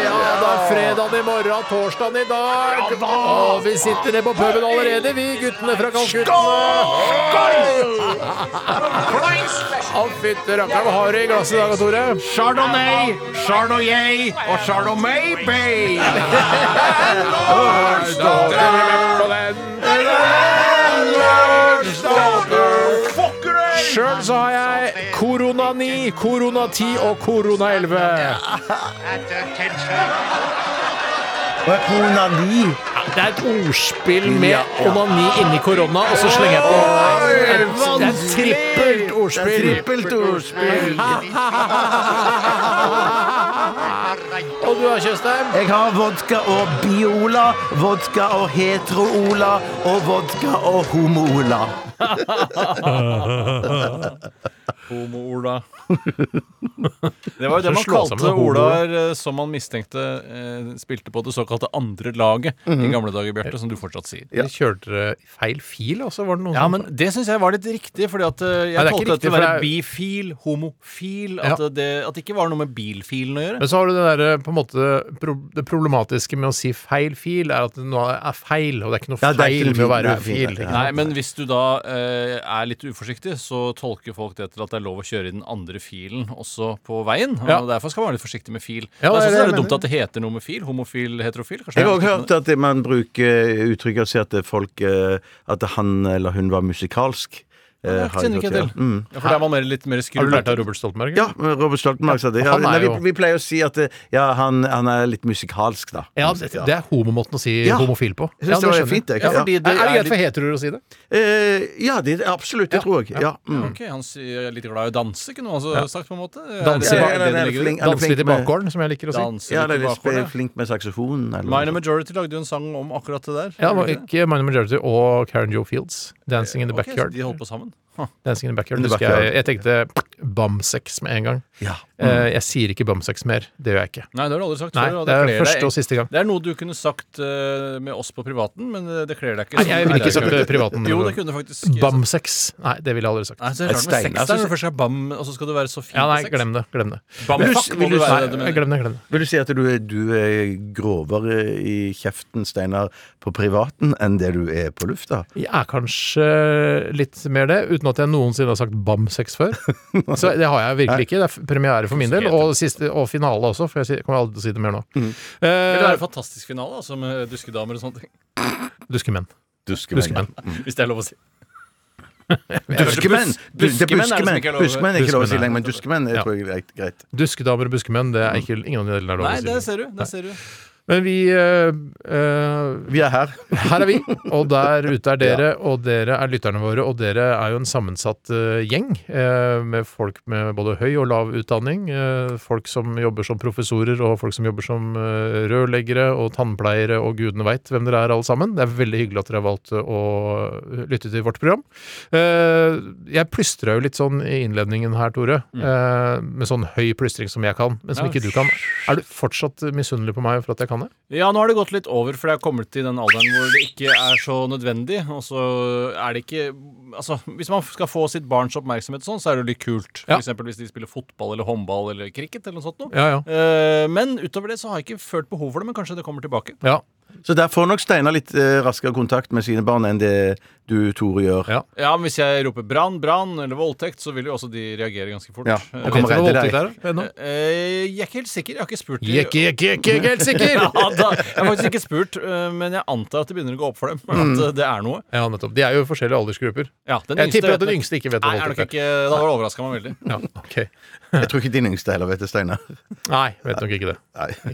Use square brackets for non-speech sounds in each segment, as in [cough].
Ja, det er fredagen i morgen, torsdagen i dag. Og vi sitter nede på puben allerede, vi guttene fra Calcutta. Å, fytti rakkeren, hva har du i glasset i dag, Tore? Chardonnay, Chardonnay og Chardonnay Bay. Sjøl så har jeg korona 9, korona 10 og korona 11. Det er et ordspill med onani inni korona, og så slenger jeg på et, det er et trippelt ordspill. Trippelt ordspill. Og du har Tjøstheim? Jeg har vodka og biola, vodka og hetero-ola og vodka og homo-ola. Homo-Ola. Det var jo det man kalte. Olaer eh, som man mistenkte eh, spilte på det såkalte andre laget Mhm. i gamle dager, Bjarte, som du fortsatt sier. De kjørte i feil fil, også, var det noen Ja, som men det syns jeg var litt riktig, fordi at eh, jeg Nei, det er ikke tolket det riktig, til å for være det er- bifil, homofil, Ja. at, det, at det ikke var noe med bilfilen å gjøre. Men så har du det der, på en måte, pro det problematiske med å si feil fil, er at det nå er feil, og det er ikke noe Ja, det er feil ikke med å være ufil fil. ja. Nei, men hvis du da er litt uforsiktig, så tolker folk det til at det er lov å kjøre i den andre filen også på veien. Og Ja. Derfor skal man være litt forsiktig med fil. Ja, det er jeg synes det det er dumt at det heter noe med fil. Homofil, heterofil. Kanskje Jeg har også hørt at man bruker uttrykket å si at folk eh, At han eller hun var musikalsk. Eh, det har kjenner ikke jeg til. Mm. Ja, for der var mer, litt mer Har du lært av Robert Stoltenberg? Ja, Robert Stoltenberg sa det. Ja, er nei, vi, vi pleier å si at eh, ja, han, han er litt musikalsk, da. Ja, det, det er homomåten å si Ja. homofil på. Jeg synes det var fint, det. Ja, Ja. fordi det, er det greit for heteroer å si det? Eh, ja, det, absolutt. Det tror jeg. Ja. Mm. Ok, Han sier litt glad i å danse, kunne han også sagt, på en måte. Er Danse er er litt i bakgården, som jeg liker å si. Danser Ja, litt eller ja. flink med saksofonen. Minor. Majority lagde jo en sang om akkurat det der. Ja, det var ikke Minor Majority og Karen Joe Fields. 'Dancing in the Backyard'. de holdt på sammen. han. Dancing in the Backyard, In the backyard. Jeg, jeg tenkte bamsex med en gang. Ja. Eh, jeg sier ikke bamsex mer. Det gjør jeg ikke. Nei, det har du aldri sagt Nei, før. Det, det er første og siste gang. Det er noe du kunne sagt eh, med oss på privaten, men eh, det kler deg ikke. Nei, jeg ville ikke sagt det privaten. Jo, det kunne faktisk Bamsex. Nei, det ville jeg aldri sagt. Nei, så er det rart med sex der, når først skal bam, og så skal du være så fin Ja, nei, glem det. Glem det. Bamfuck Vil du. Nei, det du mener. glem det. Glem det. Vil du si at du, er- du er grovere i kjeften, Steinar, på privaten enn det du er på lufta? Jeg er kanskje litt mer det, uten at jeg noensinne har sagt bamsex før. [laughs] Så det har jeg virkelig ikke. Det er premiere for min del, og, siste, og finale også, for jeg kommer aldri til å si det mer nå. Vil det være Eh, en fantastisk finale, altså, med duskedamer og sånne ting? Duskemenn. Duskemenn. Hvis det er lov å si. [laughs] Duskemenn! Det er Buskemenn er det ikke er lov- Buskemenn er ikke lov å si lenger, men duskemenn Ja. tror jeg er greit. greit. Duskedamer og buskemenn, det er ikke ingen av de delene er lov å si. Nei, det ser du. Det ser du. Men vi eh, Vi er her. Her er vi, og der ute er [laughs] dere, og dere er lytterne våre. Og dere er jo en sammensatt eh, gjeng med folk med både høy og lav utdanning. folk som jobber som professorer, og folk som jobber som rørleggere og tannpleiere, og gudene veit hvem dere er alle sammen. Det er veldig hyggelig at dere har valgt å lytte til vårt program. Jeg plystra jo litt sånn i innledningen her, Tore, eh, med sånn høy plystring som jeg kan, men som ikke du kan. Er du fortsatt misunnelig på meg for at jeg kan det? Ja, nå har det gått litt over, for jeg har kommet til den alderen hvor det ikke er så nødvendig. Og så er det ikke Altså, hvis man skal få sitt barns oppmerksomhet sånn, så er det jo litt kult. Ja. eksempel hvis de spiller fotball eller håndball eller cricket eller noe sånt noe. Ja, ja. Eh, men utover det så har jeg ikke følt behov for det, men kanskje det kommer tilbake. ja. Så der får nok Steinar litt eh, raskere kontakt med sine barn enn det du, Tore, gjør. Ja. Ja, men hvis jeg roper brann, brann eller voldtekt, så vil jo også de reagere ganske fort. Ja, Eh, og Vet kommer du hva redde voldtekt deg. er? ennå? eh, jeg er ikke helt sikker. Jeg har ikke spurt. de- Jekke, jekke, jekke, jeg er helt sikker! [laughs] ja, da, jeg har faktisk ikke spurt, eh, men jeg antar at det begynner å gå opp for dem. [laughs] Mm. At eh, det er noe. Ja, nettopp. De er jo forskjellige aldersgrupper. Ja, den Jeg yngste tipper vet at den nok- yngste ikke vet hva Nei, er nok voldtekt er. ikke, da hadde det overraska meg veldig. Ja, ok. Jeg tror ikke din yngste heller vet det, Steinar. Nei, vet nok ikke det.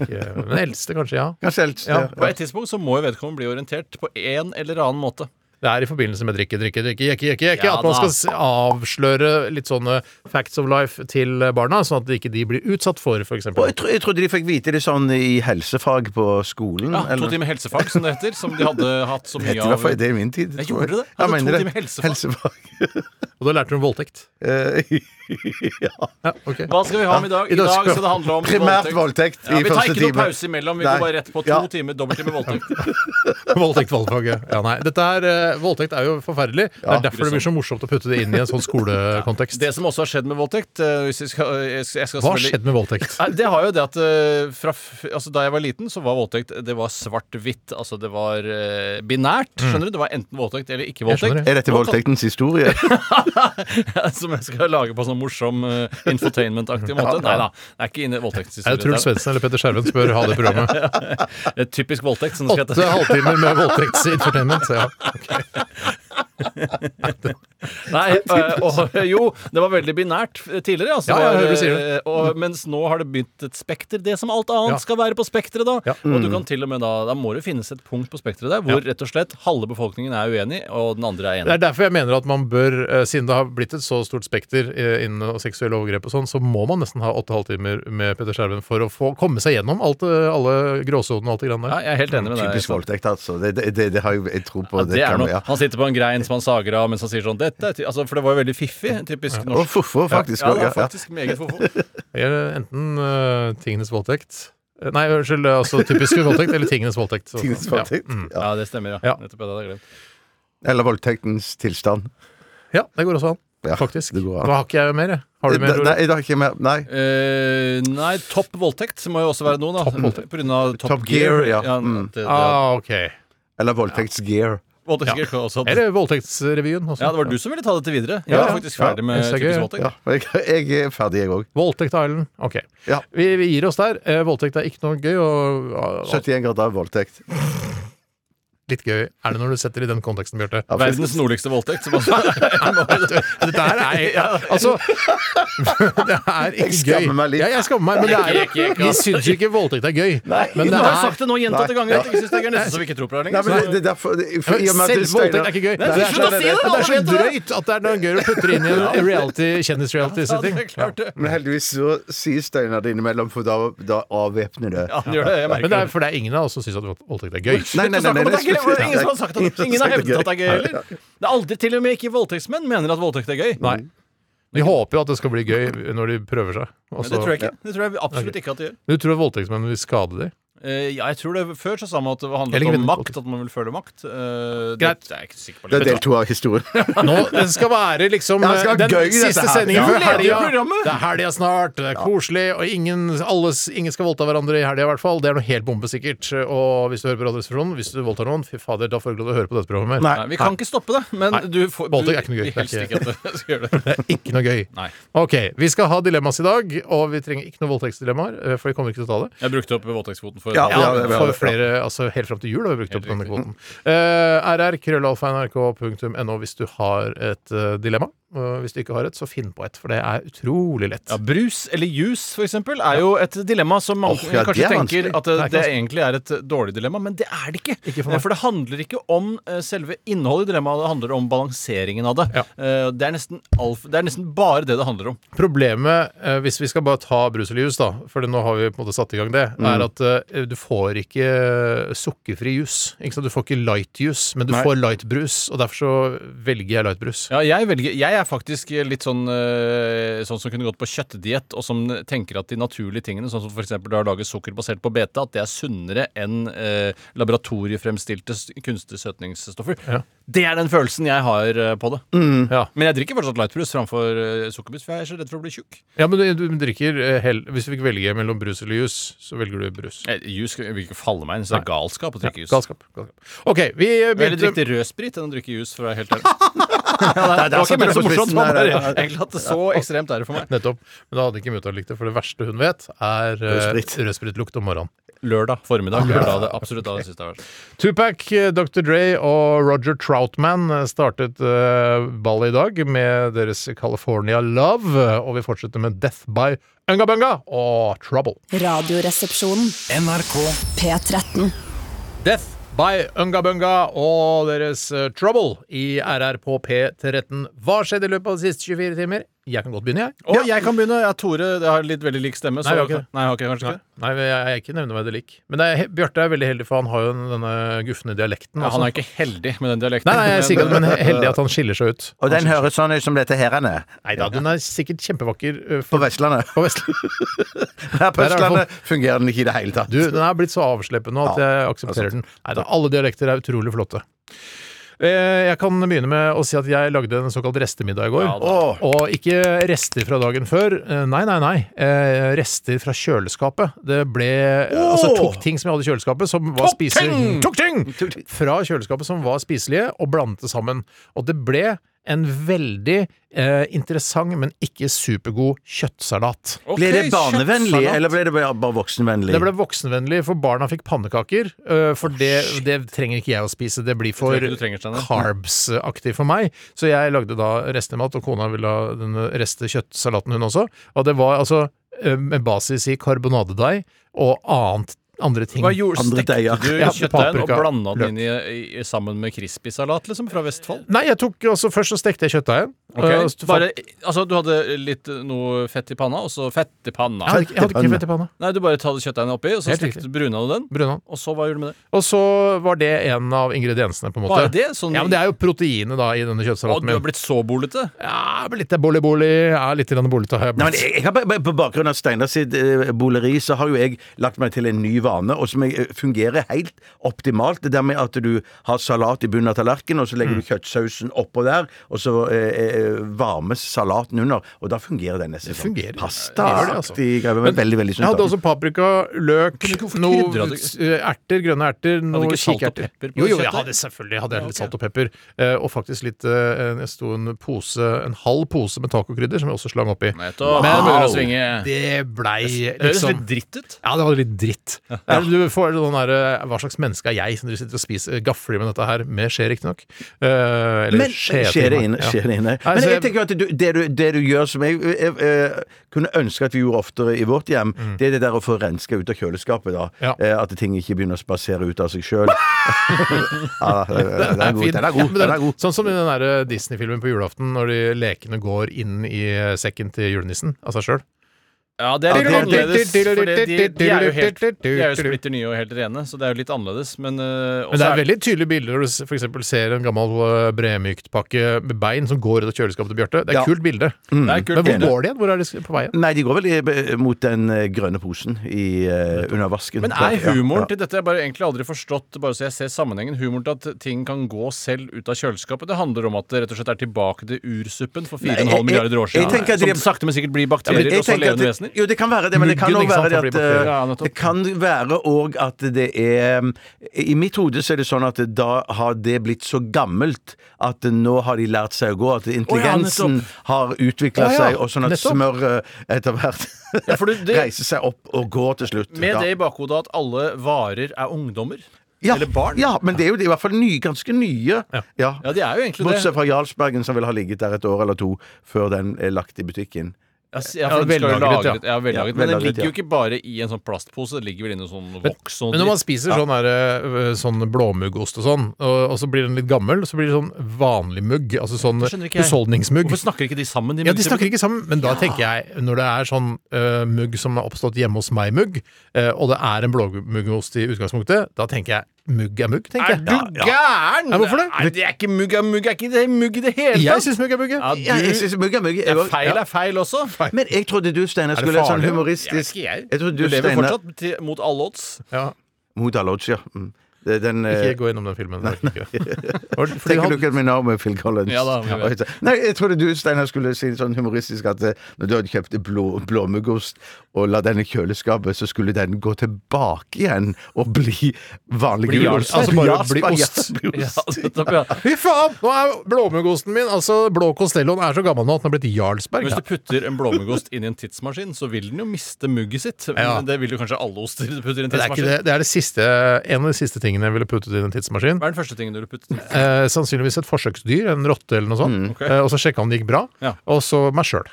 Ikke, men eldste, kanskje, ja. Kanskje eldste. Ja, På et tidspunkt så må jo vedkommende bli orientert på en eller annen måte. Det er i forbindelse med drikke, drikke, drikke, jekke, jekke, jekke. Ja at man skal avsløre litt sånne facts of life til barna, sånn at ikke de blir utsatt for f.eks. Jeg, tro, jeg trodde de fikk vite det sånn i helsefag på skolen. Ja, To timer helsefag, som det heter. Som de hadde hatt så Det mye heter i hvert av. fall det i min tid. Jeg jeg gjorde det. Jeg Hadde to timer timer helsefag. Og da lærte du om voldtekt. [laughs] [laughs] Ja. Ja, okay. Hva skal vi ha med i dag? I dag skal- det handle om [laughs] Primært voldtekt Ja, vi tar ikke noe pause imellom. Vi Nei. går bare rett på to Ja. timer dobbelttime voldtekt. [laughs] Voldtekt, valgfaget. Ja, nei. Dette her, eh, voldtekt er jo forferdelig. Det er derfor det blir så morsomt å putte det inn i en sånn skolekontekst. Det som også har skjedd med voldtekt eh, hvis jeg skal, jeg skal, jeg skal Hva har skjedd med voldtekt? Det har jo det at eh, fra, altså, Da jeg var liten, så var voldtekt Det var svart-hvitt. Altså det var binært. Skjønner du? Det var enten voldtekt eller ikke Mm. Voldtekt. Er dette voldtektens historie? Som jeg skal lage på sånn morsom uh, infotainment-aktig [laughs] måte. Nei da. Det er ikke inne i Er det voldtektshistorie. Truls Svendsen eller Petter Skjerven som bør ha det programmet? [laughs] Det er typisk voldtekt. Åtte halvtimer med voldtektsinfotainment. Ja. [laughs] Nei, øh, og, jo, det var veldig binært eh, tidligere. Altså, Ja, ja, og, mens nå har det begynt et spekter. Det som alt annet Ja. skal være på spekteret, da. Ja. Og du kan til og med da Da må det finnes et punkt på spekteret der hvor rett og slett halve befolkningen er uenig, og den andre er enig. Det er derfor jeg mener at man bør, siden det har blitt et så stort spekter innen seksuelle overgrep og sånn, så må man nesten ha åtte halvtimer med Petter Skjerven for å få komme seg gjennom alt, alle gråsonene og alt det grann Ja, der. jeg er helt enig med deg. Typisk voldtekt, altså. Det, det, det, det har jo jeg tro på. Ja, det er noe. ja. Han sitter på en grein som man sager av mens han sier sånn Dette er ty altså, For det var jo veldig fiffig. Typisk Og norsk. faktisk. Ja, også, det Ja, er faktisk meget fofo. [laughs] Eller enten eh, tingenes voldtekt Eh, Nei, unnskyld, altså typisk voldtekt eller tingenes voldtekt. Så- Tingens ja. voldtekt. Mm. Ja. Ja, det stemmer, ja. Ja. Nettopp det hadde jeg glemt. Eller voldtektens tilstand. Ja, det går også an. Ja, Faktisk. det går an. Nå har ikke jeg mer, jeg. Har du mer? Nei, det har ikke mer. Nei. Eh, nei, topp voldtekt må jo også være noe, da. Topp voldtekt. På grunn av Top, Top Gear, ja. ja Mm. det, det, Ah, ok. Eller voldtektsgear. Voldtektsgear Ja. også Eller Voldtektsrevyen også. Ja, det var du som ville ta dette videre. Jeg er faktisk ferdig med typisk voldtekt. Ja, jeg, er ferdig, jeg òg. Voldtekt Island. Ok. Ja. Vi, vi gir oss der. Eh, voldtekt er ikke noe gøy, og og- 71 grader voldtekt. Litt gøy er det når du setter det i den konteksten, Bjarte. Ja, Verdens nordligste voldtekt. Som også [laughs] Dette her er Altså, [laughs] det er ikke Jeg skammer gøy. meg litt. Ja, jeg skammer meg, men det er, vi syns ikke voldtekt er gøy. Men Du det har sagt det nå gjentatte ganger Jeg syns det er gøy. Nesten så vi ikke tror på det lenger. men er voldtekt er ikke gøy. Nei, Det er, så, det, da, det er så drøyt at det er noe gøy å putte det inn i en reality, kjendis-reality-setting. Men heldigvis så sier Steinar det innimellom, for da, da avvæpner det. Ja, det, gjør det. Jeg merker Men det er, for det er ingen av oss som syns at voldtekt er gøy. Nei, nei, nei, nei, Det Ingen som har sagt at Ingen har hevdet at det er gøy heller. Det er aldri til og med ikke voldtektsmenn mener at voldtekt er gøy. Nei. Vi håper jo at det skal bli gøy når de prøver seg. Også, Men det tror jeg ikke. Det tror jeg absolutt ikke at de gjør. Du tror at voldtektsmenn vil skade dem? Eh, ja, jeg tror det Før så sa man at det Jeg handlet om makt, at man vil føle makt. Eh, det, Greit. det er jeg ikke sikker på. Det er del to av historien. [laughs] Nå, det skal være liksom Ja, det skal være den gøy, dette siste her. sendingen Ja. før Du leder jo helga. programmet. Det er helga snart, det er koselig, og ingen, alles, ingen skal voldta hverandre i helga i hvert fall. Det er noe helt bombesikkert. Og hvis du hører på Radioresepsjonen, hvis du voldtar noen, fy fader, da får du ikke lov til å høre på dette programmet mer. Nei. Vi kan ikke stoppe det, men Nei. du får Voldtekt er ikke noe gøy. vil Det er ikke at det [laughs] skal gjøre det. Det er ikke noe gøy. Nei. Ok, vi skal ha dilemmas i dag, og vi trenger ikke noe voldtektsdilemmaer, eh, for vi kommer ikke til å ta det. Jeg brukte opp voldtektskvoten for Ja, ja, det- For flere, altså helt fram til jul har vi brukt opp denne kvoten. Uh, rr, krøllalfa.nrk.no hvis du har et uh, dilemma. Hvis du ikke har et, så finn på et, for det er utrolig lett. Ja, Brus eller juice for eksempel, er jo et dilemma som man oh, ja, kanskje er tenker at det, Det egentlig er et dårlig dilemma, men det er det ikke. Ikke for meg. Eh, for det handler ikke om eh, selve innholdet i dilemmaet, det handler om balanseringen av det. Ja. Eh, det, er nesten alf, det er nesten bare det det handler om. Problemet, eh, hvis vi skal bare ta brus eller juice, da, for nå har vi på en måte satt i gang det, Mm. er at eh, du får ikke sukkerfri juice. Du får ikke light juice, men du Nei. får light brus, og derfor så velger jeg light brus. Ja, jeg, velger, jeg er faktisk litt sånn, eh, sånn som kunne gått på kjøttdiett, og som tenker at de naturlige tingene, sånn som f.eks. har laget sukker basert på beta, at det er sunnere enn eh, laboratoriefremstilte kunstige søtningsstoffer. Ja. Det er den følelsen jeg har eh, på det. Ja. Men jeg drikker fortsatt lightbrus framfor uh, sukkerbrus, for jeg er så redd for å bli tjukk. Ja, men du, du drikker eh, hell, Hvis du fikk velge mellom brus eller jus, så velger du brus. Eh, Jus vil ikke falle meg inn, så det er galskap å drikke jus. Galskap. galskap. OK, vi begynte Eller drikke rødsprit enn å drikke jus, for å være helt ærlig. [laughs] ja, det, det var ikke mer så morsomt, egentlig at det så [laughs] ekstremt er det for meg. Nettopp. Men da hadde ikke mutter'n likt det, for det verste hun vet, er eh, Rødsprit. rødspritlukt om morgenen. Lørdag formiddag. Lørdag, det, absolutt da det siste jeg Tupac, eh, Dr. Dre og Roger Troutman eh, startet uh, ballet i dag med deres California Love, og vi fortsetter med Death by Unga Bunga og Trouble. Radioresepsjonen. NRK P13. Death by Unga Bunga og deres eh, Trouble i RR på P13. Hva skjedde i løpet av de siste 24 timer? Jeg kan godt begynne, jeg. Og jeg kan begynne. Jeg er Tore. Det har litt veldig lik stemme. Nei, vi har ikke det. Nei, jeg har ikke, kanskje ikke. Nei, jeg jeg er ikke nevneverdig lik. Men det er, he- Bjarte er veldig heldig, for han har jo denne gufne dialekten. Ja, han er ikke heldig med den dialekten. Nei, nei, jeg er sikkert, men he- [laughs] heldig at han skiller seg ut. Og den høres sånn ut som dette her han er. Nei da, den er sikkert kjempevakker. uh, På for- Vestlandet. [laughs] på Vestlandet. [laughs] Her på Der er Østlandet fungerer den ikke i det hele tatt. Du, den er blitt så avsleppende at jeg aksepterer den. Nei da, alle dialekter er utrolig flotte. Eh, Jeg kan begynne med å si at jeg lagde en såkalt restemiddag i går. Ja Og ikke rester fra dagen før. Eh, Nei, nei, nei. Eh, Rester fra kjøleskapet. Det ble Altså tok ting som jeg hadde i kjøleskapet, som var spiselige. Fra kjøleskapet som var spiselige, og blandet det sammen. Og det ble en veldig eh, interessant, men ikke supergod kjøttsalat. Okay, Ble det barnevennlig, eller ble det bare bare voksenvennlig? Det ble voksenvennlig, for barna fikk pannekaker. øh, For det, det trenger ikke jeg å spise. Det blir for carbs-aktig for meg. Så jeg lagde da restemat, og kona ville ha den reste kjøttsalaten hun også. Og det var altså øh, med basis i karbonadedeig og annet andre ting. Hva gjorde, Andre stekte deiger. du Ja, kjøttdeigen og paprika, blanda den inn i, i, sammen med crispy-salat, liksom, fra Vestfold? Nei, jeg tok også Først så stekte jeg kjøttdeigen. Ok, øh, så bare, altså Du hadde litt eh, noe fett i panna, og så fett i panna. jeg, hadde, jeg hadde ikke fett i panna. Nei, du bare hadde kjøttdeigen oppi, og så Helt stekte, riktig. bruna du den. Bruna. Og så hva gjorde du med det? Og så var det en av ingrediensene, på en måte. Bare det? Sånn, Ja, men Det er jo proteinet da i denne Å, kjøttsalaten du har min. blitt så bolete? Ja, men litt boli-boli. Ja, litt grann bolete har jeg Nei, men blitt. jeg, jeg har, bare- på bakgrunn av Steinar sitt eh, boleri, så har jo jeg lagt meg til en ny vane, og som fungerer helt optimalt. Det der med at du har salat i bunnen av tallerkenen, og så legger Mm. du kjøttsausen oppå der, og så eh, eh, varmes salaten under, og da fungerer den nesten som pastaaktig greie. Men veldig, veldig Jeg hadde også paprika, løk, noe eh, erter, grønne erter, noe ikke salt og kikerter. pepper på Jo, jo, jeg hadde selvfølgelig hadde jeg litt salt og pepper. Eh, og faktisk litt eh, Jeg sto en pose, en halv pose med tacokrydder, som jeg også slang oppi. Wow. Men-. Det blei Det høres liksom litt dritt ut. ja, det var litt dritt. Ja. Du får sånn der, eh, Hva slags menneske er jeg som sitter og spiser gafler med dette her, med skje riktignok? Uh, eller Men skje skjer det inne? Ja. Inne? Men jeg tenker tenker at du, det, du, det du gjør som jeg, jeg, jeg kunne ønske at vi gjorde oftere i vårt hjem, det er det der å få renska ut av kjøleskapet, da. Mm. Ja. Eh, At ting ikke begynner å spasere ut av seg sjøl. [laughs] ja, den er god. Den er god. Den er god. Sånn som i den Disney-filmen på julaften, når de lekene går inn i sekken til julenissen av seg sjøl. Ja, det er litt Ja, det- annerledes. For de, de, er jo helt De er jo splitter nye og helt rene, så det er jo litt annerledes. Men, uh, det er veldig tydelige bilder når du f.eks. ser en gammel uh, bremyktpakke med bein som går ut av kjøleskapet til Bjarte. Det er Ja. et kult bilde. det er kult. Men hvor bilde. går de igjen? Hvor er de på vei? Nei, de går vel mot den eh, grønne posen i, uh, under vasken. Men er Ja, humoren ja. til dette Jeg har egentlig aldri forstått, bare så jeg ser sammenhengen, humoren til at ting kan gå selv ut av kjøleskapet? Det handler om at det rett og slett er tilbake til ursuppen for 4,5 Nei, jeg- milliarder år siden. Som sakte, men sikkert blir Ja, men bakterier og så levende det- vesener. Jo, det kan være det, men det kan òg være det at eh, Ja. Det kan være òg at det er I mitt hode så er det sånn at da har det blitt så gammelt at nå har de lært seg å gå. At intelligensen har utvikla Å, ja. seg, og sånn at Nettopp. smøret etter hvert Ja, det- [laughs] det- reiser seg opp og går til slutt. Med Ja. det i bakhodet at alle varer er ungdommer. ja, Eller barn. Ja, men det er jo i hvert fall nye, ganske nye. Ja. Ja, de er jo egentlig det. Bortsett fra Jarlsbergen, som vil ha ligget der et år eller to før den er lagt i butikken. Ja, for den skal jo vellagret, ja. lagret, ja, vellagret. Ja, Men den vellagret, ligger jo ja. ikke bare i en sånn plastpose, det ligger vel inni sånn voks og Men når man spiser sånn, her, øh, sånn blåmuggost og sånn, og, og så blir den litt gammel, så blir det sånn vanlig mugg. Altså sånn skjønner ikke jeg. husholdningsmugg. Hvorfor snakker ikke de sammen? Ja, de snakker ikke sammen, men da tenker jeg, når det er sånn øh, mugg som har oppstått hjemme hos meg-mugg, øh, og det er en blåmuggost i utgangspunktet, da tenker jeg mugg er mugg, tenker Er jeg. du gæren?! Ja, hvorfor det? Nei, det er ikke mugg er mugg, er ikke det mugg i det hele Jeg tatt! syns mugg er mugg. Ja, Ja, jeg synes mugg er mugg. jeg ja, feil er feil også. Men jeg trodde du, Steinar, det skulle sånn farlig? humoristisk Jeg vet ikke, jeg. Jeg trodde Du du, lever Steinar fortsatt til, mot alle odds. Ja. Mot alle odds, ja. Mm. Det- Den, eh, Ikke gå innom den filmen. det orker [laughs] du ikke. At min med Phil Collins. Ja da, ja. Nei, jeg trodde du, Steiner, skulle si sånn humoristisk at eh, når du hadde kjøpt blå, blåmuggost og la den i kjøleskapet, så skulle den gå tilbake igjen og bli vanlig Bli gulost. Altså bare bli ost. Jarlsberg [laughs] Ja, ja. Fy faen! Nå er blåmuggosten min Altså, blå Costelloen er så gammel nå at den har blitt Jarlsberg. Hvis du putter en blåmuggost inn i en tidsmaskin, så vil den jo miste mugget sitt. Ja. Men det vil jo kanskje alle oster du putter i en Det er, det, det er det siste, en av de siste tingene jeg ville puttet i en tidsmaskin. Hva er den første tingen du ville puttet? Eh, sannsynligvis et forsøksdyr, en rotte eller noe sånt. Ok. Eh, og så sjekka om det gikk bra. Ja. Og så meg sjøl.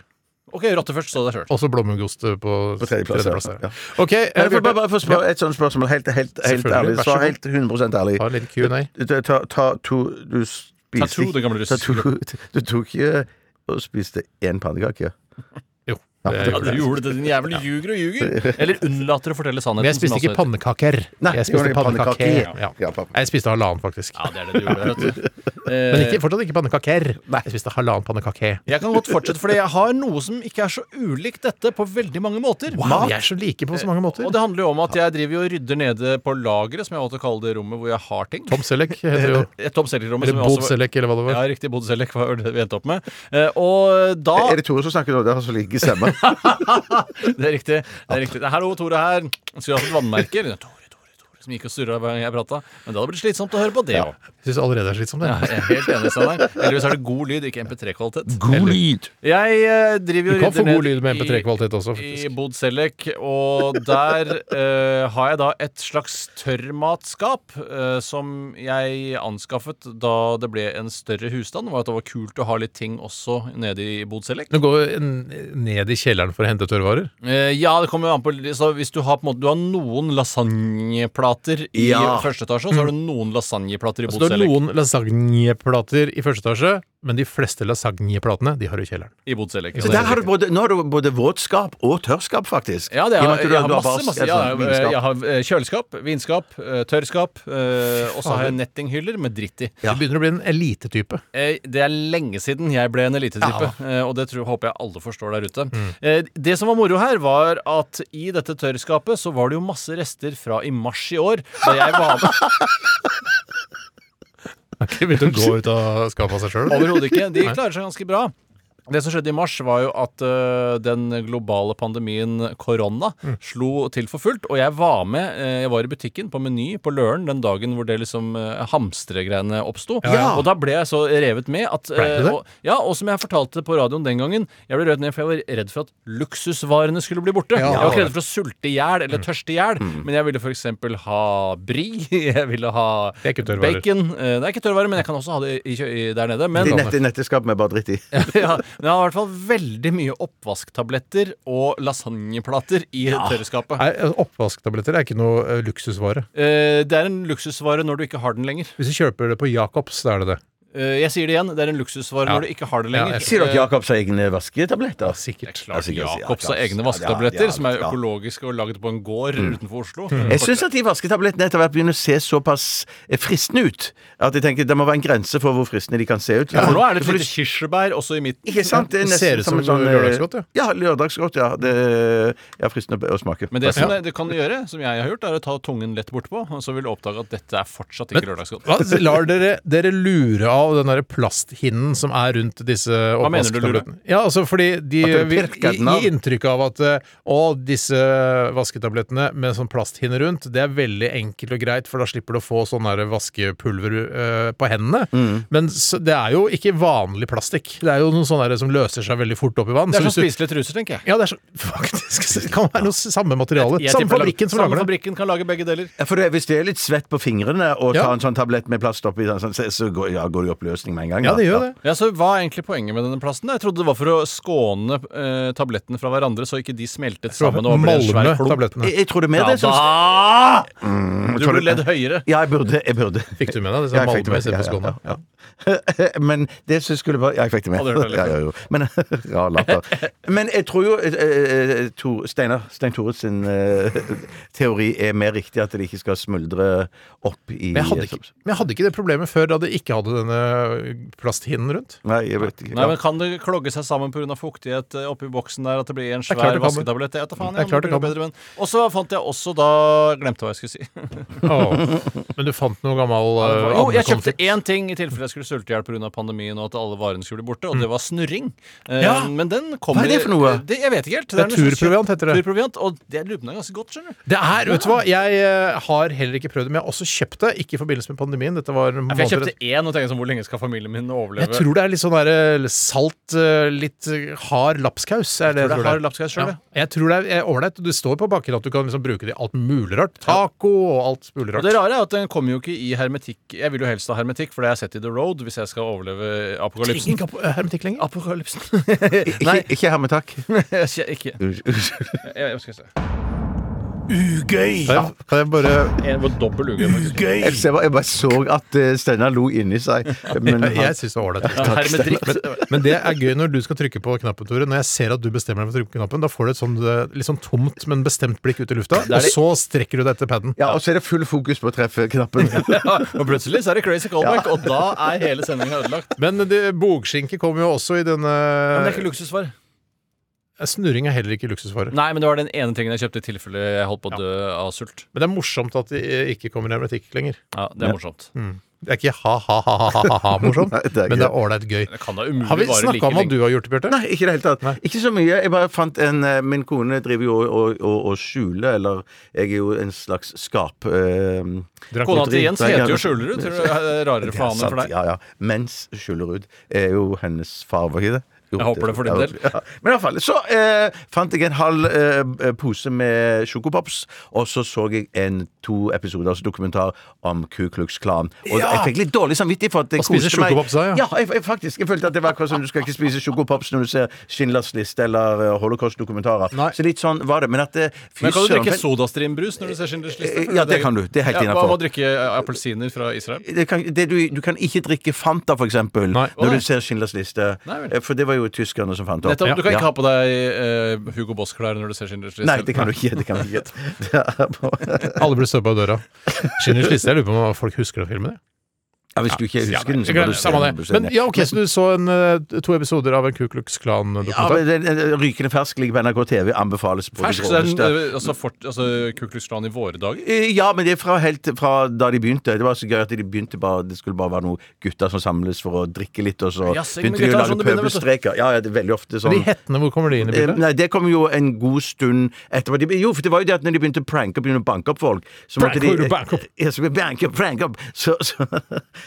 OK, rotte først, så deg sjøl. Og så blåmuggost på, På tredjeplass, Tredje ja. Ja. OK. eh, Jeg vil bare, bare få spørre et sånt spørsmål helt, helt, helt ærlig. Svar helt 100 ærlig. Ta litt Q&A. Ta, ta, ta to Du spiste Ta to, det gamle russiske [laughs] Du tok ikke og spiste én pannekake? Ja, du gjorde det, din jævel ljuger og ljuger. [laughs] Eller unnlater å fortelle sannheten. Men jeg spiste ikke pannekaker. Nei, Jeg spiste pannekaker. pannekake. pannekake. Ja. Ja. Jeg spiste halvannen, faktisk. Ja, det er det du gjorde, vet du. [laughs] Men ikke, fortsatt ikke pannekaker. Jeg spiste halvannen pannekake. Jeg kan godt fortsette, fordi jeg har noe som ikke er så ulikt dette på veldig mange måter. Wow, vi er så like på så mange måter. Og det handler jo om at jeg driver og rydder nede på lageret, som jeg valgte å kalle det rommet hvor jeg har ting. Tom Selleck heter det jo. [laughs] Tom Selleck-rommet. Eller Bod Selleck, eller hva det var. Ja, riktig. Bod Selleck var det vi endte opp med. Eh, Og da Er det Tore som snakker nå? Det har så like stemme. [laughs] Det er riktig. det er riktig Hallo, Tore her. Skulle hatt et vannmerke. Tore, Tore, Tore, som gikk og surra hver gang jeg prata. Men det hadde blitt slitsomt å høre på det òg. Syns allerede det er slitsomt. Ja, det. jeg er helt enig, Steinar. så er det god lyd, ikke MP3-kvalitet. God lyd! Jeg eh, driver Du jo kan få god lyd med MP3-kvalitet også, I faktisk. Bod Selek, og der eh, har jeg da et slags tørrmatskap eh, som jeg anskaffet da det ble en større husstand. Var at det var kult å ha litt ting også nede i Bod Selek. Du går en- ned i kjelleren for å hente tørrvarer. Eh, ja, det kommer jo an på så Hvis du har på en måte Du har noen lasagneplater i Ja. første etasje, og så har du noen lasagneplater i Så Bod det er noen lasagneplater i første etasje, men de fleste lasagneplatene de har du i kjelleren. I Bod Så der har du både, nå har du både våtskap og tørrskap, faktisk. Ja, det I og er, med at du- jeg har masse, bare- masse vinskap. Jeg har eh, kjøleskap, vinskap, eh, tørrskap, eh, og så har jeg nettinghyller med dritt i. Du begynner å bli en elitetype. Eh, Det er lenge siden jeg ble en elitetype, eh, og det tror, håper jeg alle forstår der ute. Eh, Det som var moro her, var at i dette tørrskapet så var det jo masse rester fra i mars i år, da jeg var med. [laughs] Har ikke begynt å gå ut av skapet av seg sjøl. Overhodet ikke. De klarer seg ganske bra. Det som skjedde i mars, var jo at uh, den globale pandemien korona slo til for fullt. Og jeg var med. uh, jeg var i butikken på Meny på Løren den dagen hvor det liksom uh, hamstregreiene oppsto. Ja. Og da ble jeg så revet med at og, Ja, og som jeg fortalte på radioen den gangen, jeg ble revet ned for jeg var redd for at luksusvarene skulle bli borte. Ja. Jeg var ikke redd for å sulte i hjel eller tørste i hjel, men jeg ville f.eks. ha bri, [laughs] jeg ville ha Det er ikke tørrvarer. bacon. Det er ikke tørrvarer, men jeg kan også ha det i, i, der nede. Men De nett, netteskap med bare dritt i. [laughs] ja, men jeg har i hvert fall veldig mye oppvasktabletter og lasagneplater i tørrskapet. Nei, altså, Oppvasktabletter er ikke noe eh, luksusvare. Eh, det er en luksusvare når du ikke har den lenger. Hvis du kjøper det på Jacobs, da er det det. Eh, jeg sier det igjen, det er en luksusvare Ja. når du ikke har det Ja, lenger. jeg Sier dere Jacobs har egne vasketabletter? Sikkert. Klart Jacobs har egne Ja, vasketabletter ja, som er økologiske og laget på en gård utenfor Oslo. Jeg syns at de vasketablettene etter hvert begynner å se såpass eh, fristende ut. At jeg tenker Det må være en grense for hvor fristende de kan se ut. Ja, for nå er det et lite kirsebær også i midten. Ikke sant? Det er Det ser ut som sånn eh, lørdagsgodt, ja. Ja, lørdagsgodt, ja. Det er fristende å smake. Men det som det, det kan gjøre, som jeg har gjort, er å ta tungen lett bortpå, og så vil du oppdage at dette er fortsatt ikke lørdagsgodt. Lar dere, dere lure av den der plasthinnen som er rundt disse oppvasktablettene? Ja, altså fordi de vil gi av? inntrykk av at eh, å, disse vasketablettene med sånn plasthinne rundt, det er veldig enkelt og greit, for da slipper du å få sånn der vaskepulver uh, på hendene. Mm. Men så, det er jo ikke vanlig plastikk. Det er jo noe sånn som løser seg veldig fort opp i vann. Det er Så som spiselige truser, tenker jeg. Ja, det er så, [laughs] faktisk. Det kan være noe samme materiale. Jeg Samme fabrikken som samme lager det. fabrikken kan lage begge deler. Ja, for det, Hvis det er litt svett på fingrene og Ja. ta en sånn tablett med plast oppi, så, så går, ja, går det i oppløsning med en gang. Ja, det gjør det. Ja, så Hva er egentlig poenget med denne plasten? Jeg trodde det var for å skåne eh, tablettene fra hverandre, så ikke de smeltet sammen og ble en svær Malme klump. tablettene. Jeg, jeg tror det er mer Ja, det som da! Mm, Du tror burde det- ledd høyere. Ja, jeg burde. Jeg burde. Fikk du med deg disse Ja, jeg fikk det med, istedenfor ja, Skåne? ja, ja. [laughs] Men det som skulle være Ja, jeg fikk det med. Hadde hørt det litt. [laughs] Ja, ja, jo. Men, [laughs] ja, latter. Men jeg tror jo eh, eh, Tor- Steinar Stein Tore sin eh, teori er mer riktig, at det ikke skal smuldre opp i Men jeg, hadde ikke, men jeg hadde ikke det problemet før da det ikke hadde denne plasthinnen rundt? Nei, jeg vet ikke. Nei, men Kan det klogge seg sammen pga. fuktighet eh, oppi boksen der? At det blir en er svær det vasketablett? Jeg vet da faen. Det er Ja, klart det kan. bedre, men... Og så fant jeg også da Glemte hva jeg skulle si. [laughs] Åh. Men du fant noe gammel uh, Jo, jeg kjøpte én ting i tilfelle jeg skulle sulte i hjel pga. pandemien og at alle varene skulle bli borte, og det var snurring. Eh, Ja. Men den kommer Hva er det for noe? Det, jeg vet ikke helt. Det er noe turproviant, heter det. Turproviant, og det lurer på meg ganske godt, skjønner du. Det er, vet du hva, jeg eh, har heller ikke prøvd det, men jeg har også kjøpt det. Ikke i forbindelse med pandemien. Dette var Ja, for jeg kjøpte én og tenkte sånn, hvor lenge skal familien min overleve? Jeg tror det er litt sånn der eh, salt, eh, litt eh, hard lapskaus. Er det, det er hard lapskaus selv, ja. Jeg tror det er ålreit. Det står på bakken at du kan liksom bruke det i alt mulig rart. Taco og alt mulig Og rart. det rare er at den kommer jo ikke i hermetikk. Jeg vil jo helst ha hermetikk, for det har jeg sett i The Road hvis jeg skal overleve apokalypsen. Trenger ikke hermetikk lenger. Apokalypsen. Nei. [laughs] Ikke, ikke hermetakk. [laughs] Jeg kje- ikke. Jeg, jeg skal se. Ugøy! Kan jeg, kan jeg bare En var dobbel ugøy. faktisk. Ugøy! Jeg, ser bare- jeg bare så at eh, Steinar lo inni seg. Men [laughs] Jeg, jeg syns det var ålreit. Ja. Men, men det er gøy når du skal trykke på knappen, Tore. Når jeg ser at du bestemmer deg for å trykke på knappen, da får du et sånn eh, litt sånn tomt, men bestemt blikk ut i lufta, er og det- så strekker du deg etter paden. ja, og så er det full fokus på å treffe knappen. [laughs] Ja, og plutselig så er det crazy callback, og da er hele sendinga ødelagt. Men det, bogskinke kommer jo også i denne Men det er ikke luksusvare. Snurring er heller ikke luksusvare. Nei, men det var den ene tingen jeg kjøpte i tilfelle jeg holdt på å dø av sult. Men det er morsomt at det ikke kommer i hermetikk lenger. Ja, Det er morsomt. Det er ikke ha-ha-ha-ha-morsomt, [laughs] Nei, det er men det er ålreit gøy. Det kan da Har vi snakka like om hva du har gjort, Bjarte? Nei, ikke i det hele tatt. Nei. Ikke så mye. Jeg bare fant en eh, Min kone driver jo og, og, og, og skjuler, eller jeg er jo en slags skap... Eh, Kona til Jens heter jo Skjulerud. Tror du det er rarere det er for han enn for deg? Ja, ja. Mens Skjulerud er jo hennes far, var ikke det? Jeg håper det for din del. Ja. Men i fall, så eh, fant jeg en halv eh, pose med sjokopops, og så så jeg en to episoders dokumentar om Ku Klux Klan. Og Ja! jeg fikk litt dårlig samvittighet for at jeg Og spise koste meg. sjokopops da, ja. Ja, jeg, jeg, faktisk. Jeg følte at det var akkurat som du skal ikke spise sjokopops når du ser Schindlers liste eller uh, Holocaust-dokumentarer. Så litt sånn var det. Men at det fy Men kan du drikke sodastrimbrus når du ser Schindlers liste? Eh, ja, det kan du. Det er helt ja, Hva innenfor. med å drikke eh, appelsiner fra Israel? det kan, det du, du kan ikke drikke Fanta, for eksempel, Nei. Når du ser Schindlers liste. Nei. Eh, For det var jo tyskerne som fant opp. Nettopp, Du kan ikke ha på deg uh, Hugo Boss-klær når du ser Schindlers liste. Nei, det kan du ikke. Det kan du ikke. [laughs] Av døra. Schindlers liste, jeg lurer på om folk husker den filmen? Ja, hvis du ikke husker den, så kan du se den. Men ja, ok, så du så en, eh, to episoder av en Ku Klux Klan-dokumentar? men den, den Rykende fersk ligger på NRK TV. Anbefales på Fersk, det groveste. eh, altså, fort, altså Ku Klux Klan i våre dager? Eh, Ja, men det er fra helt fra da de begynte. Det var så gøy at de begynte bare Det skulle bare være noen gutter som samles for å drikke litt, og så Jazzing begynte de å lage sånn pøbelstreker. Ja, ja, det er veldig ofte sånn. Men de hettene, hvor kommer de inn i bildet? Nei, det kom jo en god stund etterpå. De, jo, for det var jo det at når de begynte å pranke opp, begynne å banke opp folk så Prank, måtte de, banke opp? Ja, så banke opp, prank opp! Så, så uh,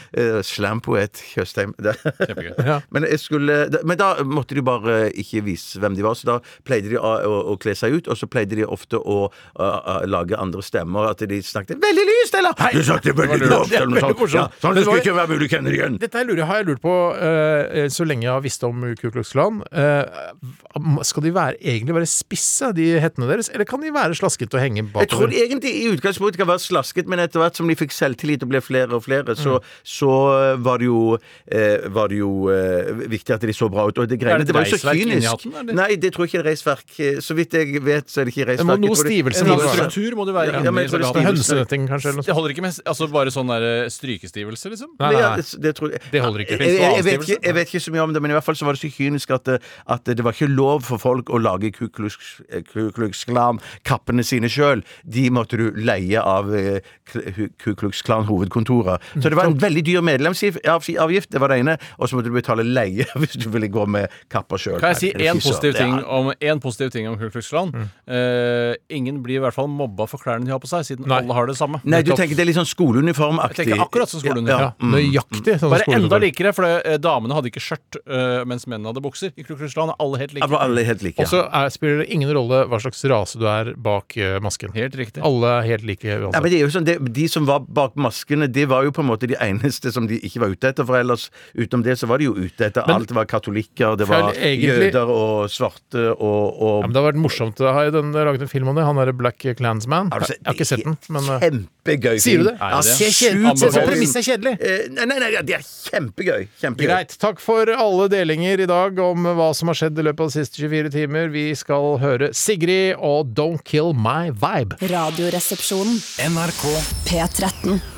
Slampoet Tjøstheim. Ja. [laughs] Men, skulle, men da måtte de bare ikke vise hvem de var, så da pleide de å, å, å kle seg ut, og så pleide de ofte å, å, lage andre stemmer. At de snakket veldig lyst, eller? Du snakket veldig lavt, eller noe sånt. Ja, sånn, det skulle ikke være mulig å kjenne igjen. Dette lurer, har jeg lurt på uh, så lenge jeg har visst om Ku Klux Klan. Uh, skal de være, egentlig være spisse, de hettene deres, eller kan de være slaskete og henge Jeg tror de egentlig i utgangspunktet kan være slasket, men etter hvert som de fikk selvtillit og ble flere og flere, så, Mm. Så var det jo, eh, var det jo eh, viktig at de så bra ut. Og det, Er greiene, det det var jo så kynisk. Nei, det tror jeg ikke er reisverk. Eh, Så vidt jeg vet, så er det ikke Det må noe stivelse være. struktur må det være. Ja, men jeg det selve. Hønsenetting, kanskje? Eller noe? Det holder ikke med altså bare sånn der eh, strykestivelse, liksom? Nei, Nei, nei, det, det, tror jeg. Det holder ikke. Jeg, jeg, jeg, vet ikke, jeg vet ikke så mye om det, men i hvert fall så var det så kynisk at, at det var ikke lov for folk å lage Ku Klux Klan-kappene sine sjøl. De måtte du leie av eh, Ku Klux Klan-hovedkontoret. Så det var en veldig dyr medlemsavgift, det var det ene, og så måtte du betale leie [laughs] hvis du ville gå med kapper sjøl. Kan jeg si én positiv ting en positiv ting om Ku Klux Klan? Eh, ingen blir i hvert fall mobba for klærne de har på seg, siden Nei. alle har det samme. Nei, du tenker det er litt sånn skoleuniformaktig. Jeg tenker akkurat som skoleuniform. Ja, nøyaktig. sånn Bare enda likere, for eh, damene hadde ikke skjørt, uh, mens mennene hadde bukser. I Ku Klux Klan er alle helt like. alle helt like. Og så er- spiller det ingen rolle hva slags rase du er bak uh, masken. Helt riktig. Alle er helt like Ja, men det er jo sånn, det, De som var bak maskene, det var jo på en måte de eneste som de ikke var ute etter. For ellers, utenom det, så var de jo ute etter Men- alt. Det var katolikker, det var egentlig- jøder og svarte og, og Ja, men det har vært morsomt. Jeg har den, laget en film om det. Han derre Black Clansman. Har du sett- Jeg har ikke sett den, men eh, Kjempegøy Sier du det? Ja, det det? se Kjedelig. sjukt film. Premisset er kjedelig. Eh, Nei, nei, nei, det er kjempegøy. kjempegøy. Greit. Takk for alle delinger i dag om hva som har skjedd i løpet av de siste 24 timer. Vi skal høre Sigrid og Don't Kill My Vibe. Radioresepsjonen. NRK P13.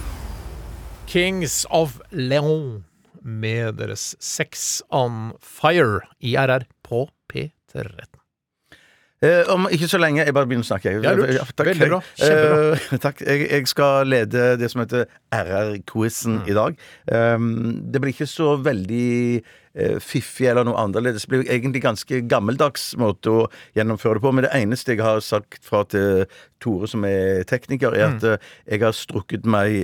Kings of Leon. med deres Sex on Fire i RR på P13. Eh, om ikke så lenge. Jeg bare begynner å snakke. jeg. Ja, takk. Veldig bra. Kjempebra. Eh, [laughs] takk. Jeg, jeg skal lede det som heter RR-quizen Mm. i dag. Um, det blir ikke så veldig eh, fiffig eller noe annerledes. Det blir egentlig ganske gammeldags måte å gjennomføre det på. Men det eneste jeg har sagt fra til Tore, som er tekniker, er at mm. jeg har strukket meg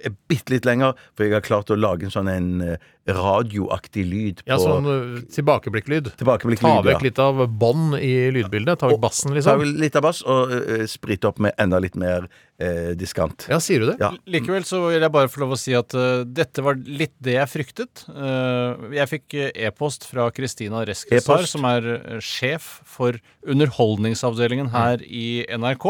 eh, bitte litt lenger, for jeg har klart å lage en sånn en eh, radioaktig lyd på Ja, sånn tilbakeblikklyd. tilbakeblikk. Ta vekk vekk litt av bånd i lydbildet. Ta vekk bassen, liksom. Ta vekk litt av bass og uh, sprite opp med enda litt mer eh, diskant. Ja, sier du det? Ja. Likevel så vil jeg bare få lov å si at uh, dette var litt det jeg fryktet. Uh, jeg fikk eh, e-post fra Kristina Reskesar, E-post? som er sjef for Underholdningsavdelingen her i NRK.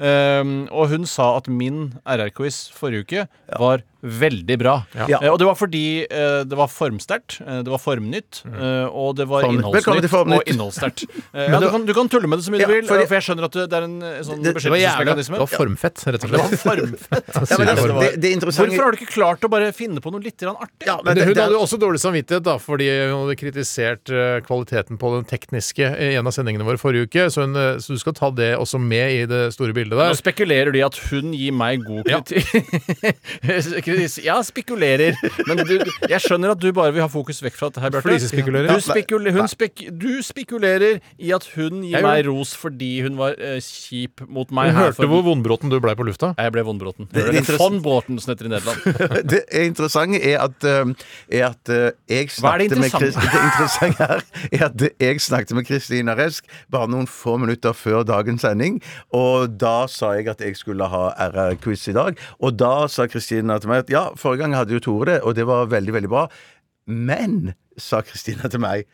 Eh, og hun sa at min RR-quiz forrige uke var veldig bra. Ja. Eh, og det var fordi eh, det var formsterkt, eh, det var formnytt, eh, og det var Formnytt. Velkommen til innholdsnytt Formnytt. og innholdssterkt. [laughs] Eh, ja, du, kan, du kan tulle med det så mye Ja, du vil, fordi- for jeg skjønner at det er en eh, sånn Det- Det var jævlig. beskyttelsesmekanisme. Det var formfett, rett og Det var slett. formfett. [laughs] Ja, men det, det, det interessante Hvorfor har du ikke klart å bare finne på noe litt grann artig? ja, Men men det, hun det, hadde jo også dårlig samvittighet da, fordi hun hadde kritisert eh, kvaliteten på den tekniske i en av sendingene våre forrige uke, så, hun, eh, så du skal ta det også med i det store bildet Nå der. spekulerer de at hun gir meg god Ja. [laughs] kritikk. ja, spekulerer. Men du, jeg skjønner at du bare vil ha fokus vekk fra dette her, Bjarte. Flisespekulerer. Du, spekule, hun spek, du spekulerer i at hun gir Jeg meg ros fordi hun var eh, kjip mot meg Hun her. hørte hvor vondbråten du blei på lufta. Jeg ble vondbråten. det interess- von Bråten, som heter i Nederland. [laughs] det interessante er at, um, er at uh, jeg Hva er det snakket med Chris-? [laughs] Det interessante her er at jeg snakket med Kristina Resk bare noen få minutter før dagens sending, og da sa jeg at jeg skulle ha RR-quiz i dag. Og da sa Kristina til meg at ja, forrige gang hadde jo Tore det, og det var veldig, veldig bra. Men, sa Kristina til meg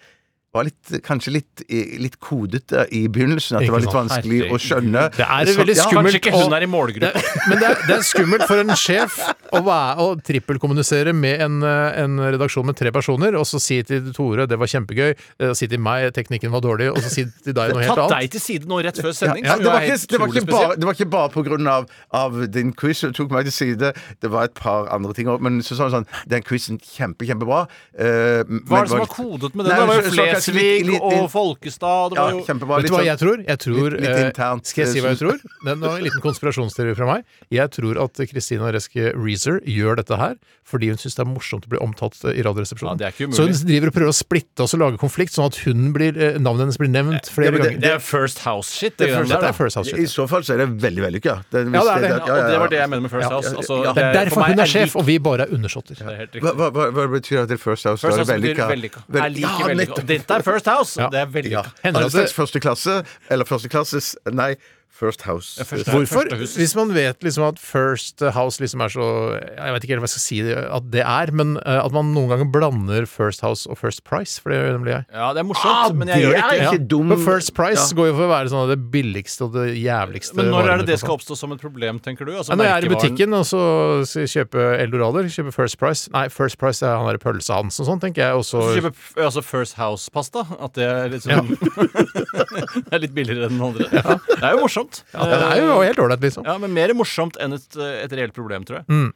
var litt, kanskje litt, litt kodete i begynnelsen. At det var litt vanskelig å skjønne. Det er Så- veldig ja, skummelt. Kanskje ikke hun er i målgruppa. Men det er, det er skummelt for en sjef å, være, å trippelkommunisere med en, eh, en redaksjon med tre personer, og så si til Tore det var kjempegøy, og si til meg teknikken var dårlig, og så si til deg noe helt Tatt annet. deg til side nå rett før sending. Ja, ja, det, var ikke, det, var ikke bare, det var ikke bare på grunn av, av din quiz som tok meg til side. Det var et par andre ting òg. Men så sa hun sånn Den quizen kjempe, kjempebra. Uh, Hva er det som var kodet med den? Det var jo Flesvig og Folkestad. Det var jo kjempebra. Vet du hva sånn- jeg tror? Jeg tror litt- litt eh, internt, Skal jeg si hva jeg eh, tror? Det er en liten konspirasjonsteori fra meg. Jeg tror at Kristina Reske Reeser gjør dette her fordi hun syns det er morsomt å bli omtalt eh, i Radioresepsjonen. Ja, det er ikke umulig. så hun driver og prøver å splitte oss og lage konflikt, sånn at hun blir, eh, navnet hennes blir nevnt flere men det- ganger. Det er First House-shit. Det Det, er der, First- da. First House I Shit. så fall så er det veldig vellykka. Ja, det er det. Ja, og det var det jeg mener med First Ja, House. ja, Altså, ja. Det er for derfor meg hun er sjef, og vi bare er undersåtter. Det er helt Hva, riktig. hva, hva, hva betyr at det er First House? First var House det betyr vellykka. Vel- Er like Ja, vellykka. nettopp. Dette er First House! Ja. Det er veldig Ja. Hender at det- første klasse, eller første klasses Nei, First House. Ja, first, Hvorfor? First. Hvis man vet liksom at First House liksom er så Jeg vet ikke helt hva jeg skal si at det er, men eh, at man noen ganger blander First House og First Price, for det gjør nemlig jeg. Ja, det er morsomt, Ah, men jeg gjør det er ikke. ja. dum Men First Price Ja. går jo for å være sånn det billigste og det jævligste. Men når er det det skal oppstå som et problem, tenker du? Altså, når jeg er i butikken og så skal jeg kjøpe Eldorader, kjøpe First Price Nei, First Price er han derre Pølse-Hans og sånn, tenker jeg. Også... så kjøper kjøpe altså First House-pasta. At det er litt sånn [laughs] Det er litt billigere enn den andre. Det er jo morsomt. ja, Det er jo helt ålreit, liksom. Ja, men mer morsomt enn et, et reelt problem, tror jeg. Mm.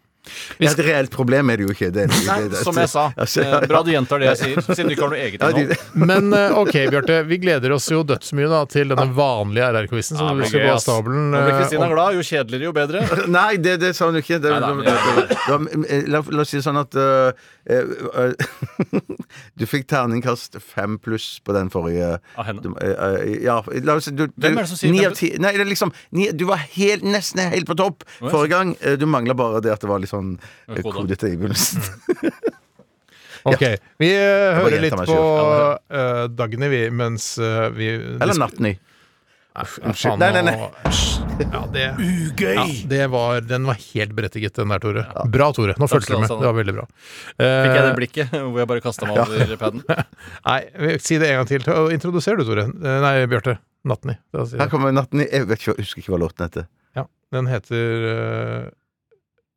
Ja, et reelt problem er det jo ikke. Det, det, Nei, det- som jeg sa. Eh, Bra du gjentar det jeg sier, siden du ikke har noe eget ennå. [laughs] Men eh, ok, Bjarte. Vi gleder oss jo dødsmye da til denne vanlige RR-quizen Ja, som det du blir skal gå av stabelen. Nå blir eh, Kristina og... glad. Jo kjedeligere, jo bedre. [laughs] Nei, det, det sa hun ikke. Nei la, la oss si det sånn at uh, [laughs] Du fikk terningkast fem pluss på den forrige Av henne. du, øh, Ja, la oss si du, du, Hvem er det som sier ni av ti Nei, det er liksom ni, Du var helt, nesten helt på topp forrige gang. Du mangla bare det at det var litt sånn kodete i begynnelsen. Ok, vi eh, bare hører litt gjentar meg på uh, Dagny, vi, mens eh, vi Eller Nattny. Unnskyld. Nei, nei, nei. Ja, det, Ugøy! ja, det var, den var helt berettiget, den der, Tore. Bra, Tore. Nå fulgte du skal med. Det var veldig bra. Fikk jeg Eh, det blikket hvor jeg bare kasta meg over paden? [laughs] Nei, si det en gang til. Ta- Introduser du, Tore. Eh, Nei, Bjarte. Nattny. Da sier Her jeg. kommer Nattny. Jeg vet ikke, husker ikke hva låten heter. Ja, den heter eh,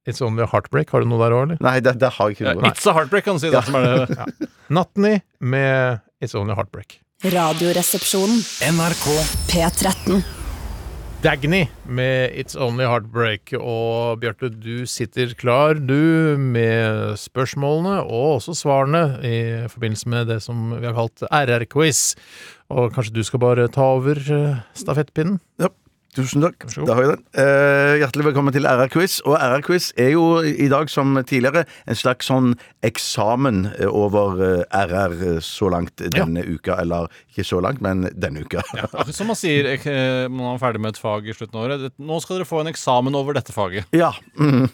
It's Only a Heartbreak. Har du noe der òg, eller? Nei, det, det har jeg ikke noe. It's a heartbreak, kan du si. Det, som er det. Nattny med It's Only a Heartbreak. Radioresepsjonen. NRK P13. Dagny med It's Only Heartbreak. Og Bjarte, du sitter klar, du, med spørsmålene og også svarene i forbindelse med det som vi har kalt RR-quiz. Og kanskje du skal bare ta over eh, stafettpinnen? Ja, tusen takk. Da har jeg den. Eh, hjertelig velkommen til RR-quiz. Og RR-quiz er jo i dag som tidligere en slags sånn eksamen eh, over eh, RR så langt denne uka. Eller ikke så langt, men denne uka. Akkurat Som man sier eh, når man er ferdig med et fag i slutten av året. Nå skal dere få en eksamen over dette faget. Ja. Mm.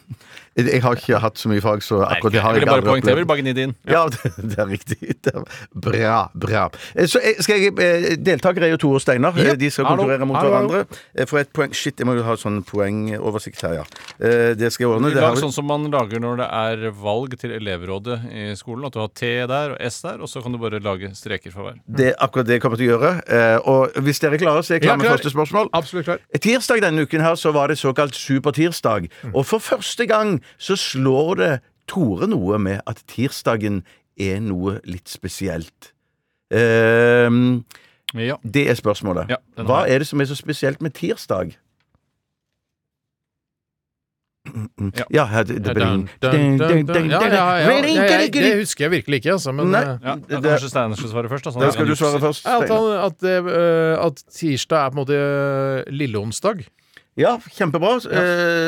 Jeg har ikke hatt så mye fag, så akkurat det har jeg jeg aldri opplevd. jeg vil bare gni det inn. Ja, det, [laughs] det er riktig. Det er bra, bra. Eh, Så eh, skal jeg eh, Deltakere er jo Tore og Steinar. Ja. De skal konkurrere mot Hallo, hallo. hverandre. For et poeng Shit, jeg må jo ha sånn poengoversikt her, ja. Det skal jeg ordne. Det har sånn som man lager når det er valg til elevrådet i skolen. At du har T der og S der, og så kan du bare lage streker for hver. Det er akkurat det jeg kommer til å gjøre. Og hvis dere klarer, så er jeg klar Ja, med klar. første spørsmål. Absolutt klar. Tirsdag denne uken her så var det såkalt supertirsdag. Mm. Og for første gang så slår det Tore noe med at tirsdagen er noe litt spesielt. Ehm, Ja. det er spørsmålet. Ja, Hva er det som er så spesielt med tirsdag? Ja. Ja, her, det, det. Det husker jeg virkelig ikke, altså. Men Nei. eh, Ja, Det- Kanskje Steinar skal svare først? Altså, Da skal du svare først. at, at, eh, at tirsdag er på en måte eh, lilleonsdag. Ja, kjempebra. Ja.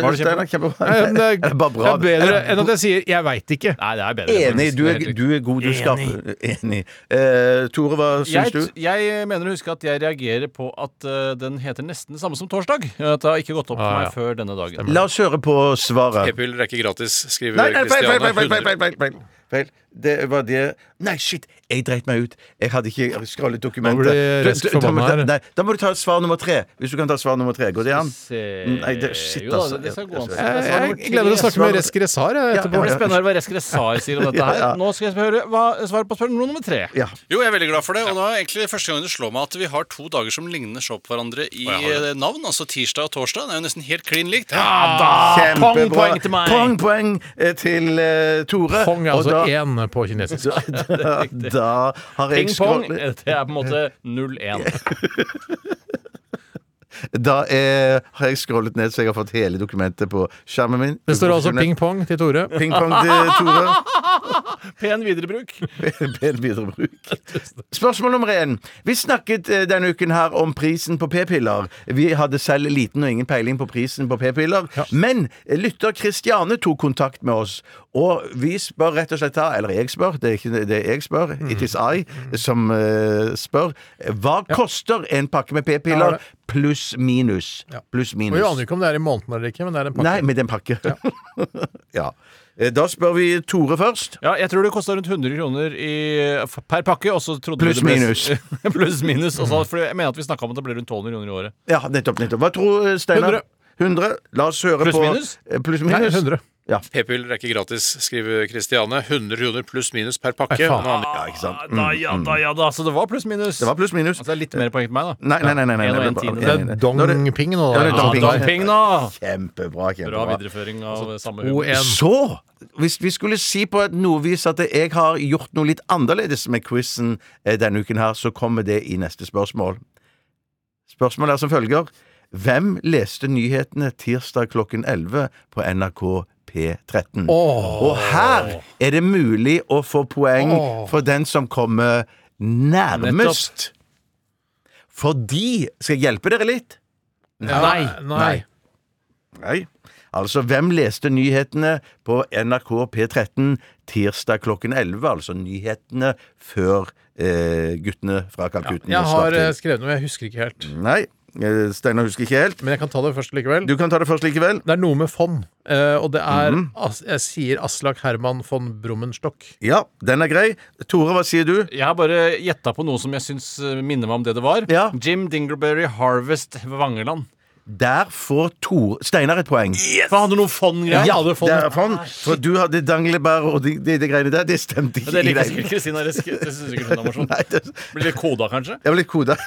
Var det Steinar, kjempebra. Nei, men [laughs] det Eller bare bra. Det er bedre enn at jeg sier 'jeg veit ikke'. Nei, det er bedre. Enig. Du er, du er god. Du skal Enig. Eh, Tore, hva syns Jeg, du? jeg mener å huske at jeg reagerer på at uh, den heter nesten det samme som torsdag. At det har ikke gått opp for Ah, meg ja. før denne dagen. La oss høre på svaret. P-piller er ikke gratis, skriver Nei, nei, feil, feil, feil, feil, feil, feil, feil. Det var det Nei, shit! Jeg dreit meg ut. Jeg hadde ikke scrollet dokumentet. Da, da, da. Nei, da må du ta svar nummer tre. Hvis du kan ta svar nummer tre. Går det an? Nei, det- shit, jo da, altså. det skal gå an. Jeg- Jeg, jeg gleder meg til å snakke med Resk Resar etterpå. Det blir spennende hva Resk Resar sier om dette [laughs] her. Nå skal jeg høre hva svaret på spørsmål nummer tre. Ja. Jo, jeg er veldig glad for det. Og nå er egentlig første gang det slår meg at vi har to dager som ligner så på hverandre i navn. Altså tirsdag og torsdag. Det er jo nesten helt klin likt. Ja Pong Kjempebra. poeng til meg. Pong poeng eh, til eh, Tore. Pong altså da- én på kinesisk. [laughs] da, da har jeg Ping-pong, det er på en måte 0-1. [laughs] Da er, har jeg scrollet ned, så jeg har fått hele dokumentet på skjermen min. Det står altså ping-pong til Tore. Ping-pong til Tore. [laughs] Pen viderebruk. Pen viderebruk. Spørsmål nummer én. Vi snakket eh, denne uken her om prisen på p-piller. Vi hadde selv liten og ingen peiling på prisen på p-piller. Men eh, lytter Kristiane tok kontakt med oss, og vi spør rett og slett da, eller jeg spør, det er ikke det jeg spør, mm. it is I mm. som uh, spør, hva ja. koster en pakke med p-piller ja, pluss minus? Ja. Pluss minus. Og Vi aner ikke om det er i måneden eller ikke, men det er en pakke. Nei, men det er en pakke. ja. [laughs] Eh, da spør vi Tore først. Ja, Jeg tror det kosta rundt 100 kroner i, per pakke. [laughs] Pluss minus. Pluss minus. Mm. Også, for jeg mener at vi snakka om at det ble rundt 1200 kroner i året. Ja, nettopp, nettopp. Hva tror eh, Steinar? 100. 100. La oss høre plus på Pluss minus? Plus minus. Nei, 100. Ja. P-piller er ikke gratis, skriver Kristiane. 100 kroner pluss minus per pakke. Nei. Ah, ja, ikke sant. Mm, Da, ja mm. da, ja da. Så det var pluss minus. Det var pluss minus. Altså, det er litt mer poeng til meg, da. Nei, nei, nei. nei, nei, En og en nei, tiende. Det er dongping nå. da. Ja, det er Ja, dongping. dongping nå! Kjempebra. kjempebra. Bra videreføring av altså, samme humor. Så hvis vi skulle si på et noe vis at jeg har gjort noe litt annerledes med quizen eh, denne uken her, så kommer det i neste spørsmål. Spørsmålet er som følger. Hvem leste nyhetene tirsdag klokken 11 på NRK P13? Og her er det mulig å få poeng oh. for den som kommer nærmest. Fordi Skal jeg hjelpe dere litt? Nei. Nei. Nei. Altså, hvem leste nyhetene på NRK P13 tirsdag klokken 11? Altså nyhetene før eh, guttene fra Kalkutten Jeg har startet. skrevet noe, jeg husker ikke helt. Nei, eh, Steinar husker ikke helt. Men jeg kan ta det først likevel. Du kan ta det først likevel. Det er noe med fond, eh, og det er mm. Jeg sier Aslak Herman von Brummenstock. Ja, den er grei. Tore, hva sier du? Jeg har bare gjetta på noe som jeg syns eh, minner meg om det det var. Ja. Jim Dingleberry Harvest Vangeland. Der får Tor Steinar et poeng. For han hadde noe fond-greier. Ja, hadde fond. det er fond. For du hadde danglebær og de, de, de greiene der. Det stemte ikke. Ja, det liker sikkert Kristina. Det syns hun er morsomt. [laughs] Nei, det Blir litt koda, kanskje? var litt koda.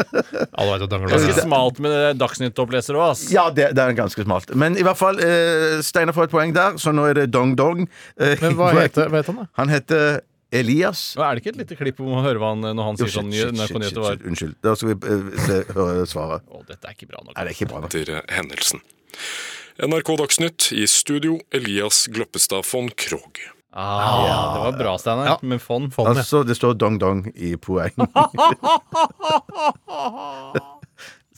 [laughs] Alle vet at Dangler Ganske smalt med det Dagsnytt-oppleser òg, ass. Ja, det, det er ganske smalt. Men i hvert fall, eh, Steinar får et poeng der, så nå er det dong-dong. Eh, Men [laughs] hva heter, hva heter han, da? Han heter Elias. Og Er det ikke et lite klipp om å høre hva han, når han Jo, sier sånn shit, Nyheter var Unnskyld. Da skal vi eh, høre svaret. Å, dette er ikke bra nok. Nei, det er ikke bra nok. etter hendelsen. NRK Dagsnytt i studio Elias Gloppestad von Krogh. Ah, det var bra, Steinar. Ja. Men fond. Fond. Altså, det står dong-dong i poeng. [laughs]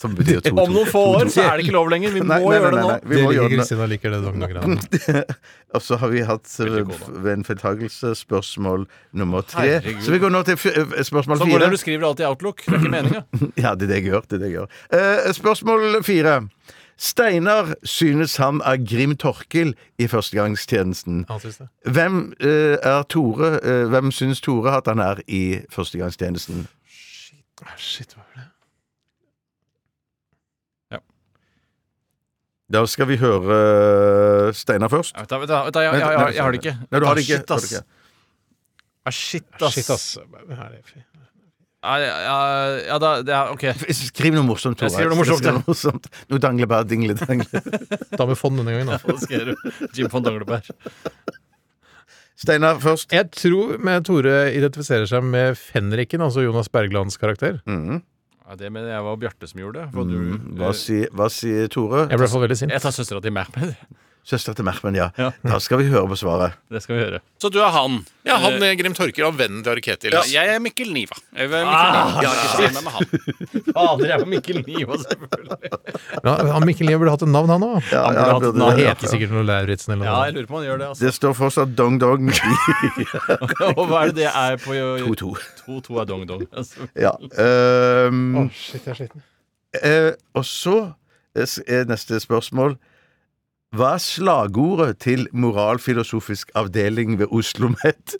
Som betyr to. [laughs] Om noen få år så er det ikke lov lenger. Vi må Nei, nei, gjøre det nei, nå. nei, Vi Det må gjøre. Kristina liker det dong-dong-greiene. [laughs] Og så har vi hatt eh, ved en feiltagelse spørsmål nummer tre. Herregud. Så vi går nå til spørsmål fire Sånn går det når du skriver alt i Outlook. Det er ikke meninga. [laughs] Ja, det er det jeg gjør. Det er det jeg gjør. Uh, spørsmål fire. Steinar synes han er Grim Torkil i førstegangstjenesten. Han synes det. Hvem uh, er Tore uh, Hvem synes Tore at han er i førstegangstjenesten? Shit, Shit, hva var det? Da skal vi høre eh, Steinar først. Vet du, vet du, vet du, jeg, jeg, jeg, jeg, jeg har det ikke. Nei, du har det ikke. Ah, Shit, ass. Du. Ah, shit, ass. Shit, ass. Er? Ja, ja, ja, ja, da, det er, OK. [laughs] Skriv noe morsomt, Tore. Skriv noe morsomt, Skriv noe morsomt. Noe danglebær, dingle, dangle. Ta med fond denne gangen, da. [laughs] Jim von Danglebær. Steinar først. Jeg tror med Tore identifiserer seg med fenriken, altså Jonas Berglands karakter. Mhm. Ja, det mener jeg var Bjarte som gjorde det. For du, Mm, Hva, sier, hva sier Tore? Jeg ble i hvert fall veldig sint. jeg tar søstera til Mehmed. Søster til Mermen, ja. Ja. Da skal vi høre på svaret. Det skal vi høre. Så du er han? Ja, han eh, Grim Torker og vennen til Are Ketil. Jeg er Mikkel Niva. Jeg er Mikkel Niva. Jeg har ikke stemt meg med han. [laughs] Fader, jeg var Mikkel Niva, selvfølgelig. Ja, han Mikkel Lie burde hatt et navn, han òg. Ja, Han ja, burde hatt burde Han det, ja. heter sikkert noe Lauritzen eller Ja, noe. jeg lurer på om han gjør det. altså Det står fortsatt dong-dong i [laughs] [laughs] Og hva er det det er på 2-2. 2-2 er dong-dong. Altså. Ja. ehm, shit, jeg er sliten. eh, og så er neste spørsmål Hva er slagordet til Moralfilosofisk avdeling ved Oslo OsloMet,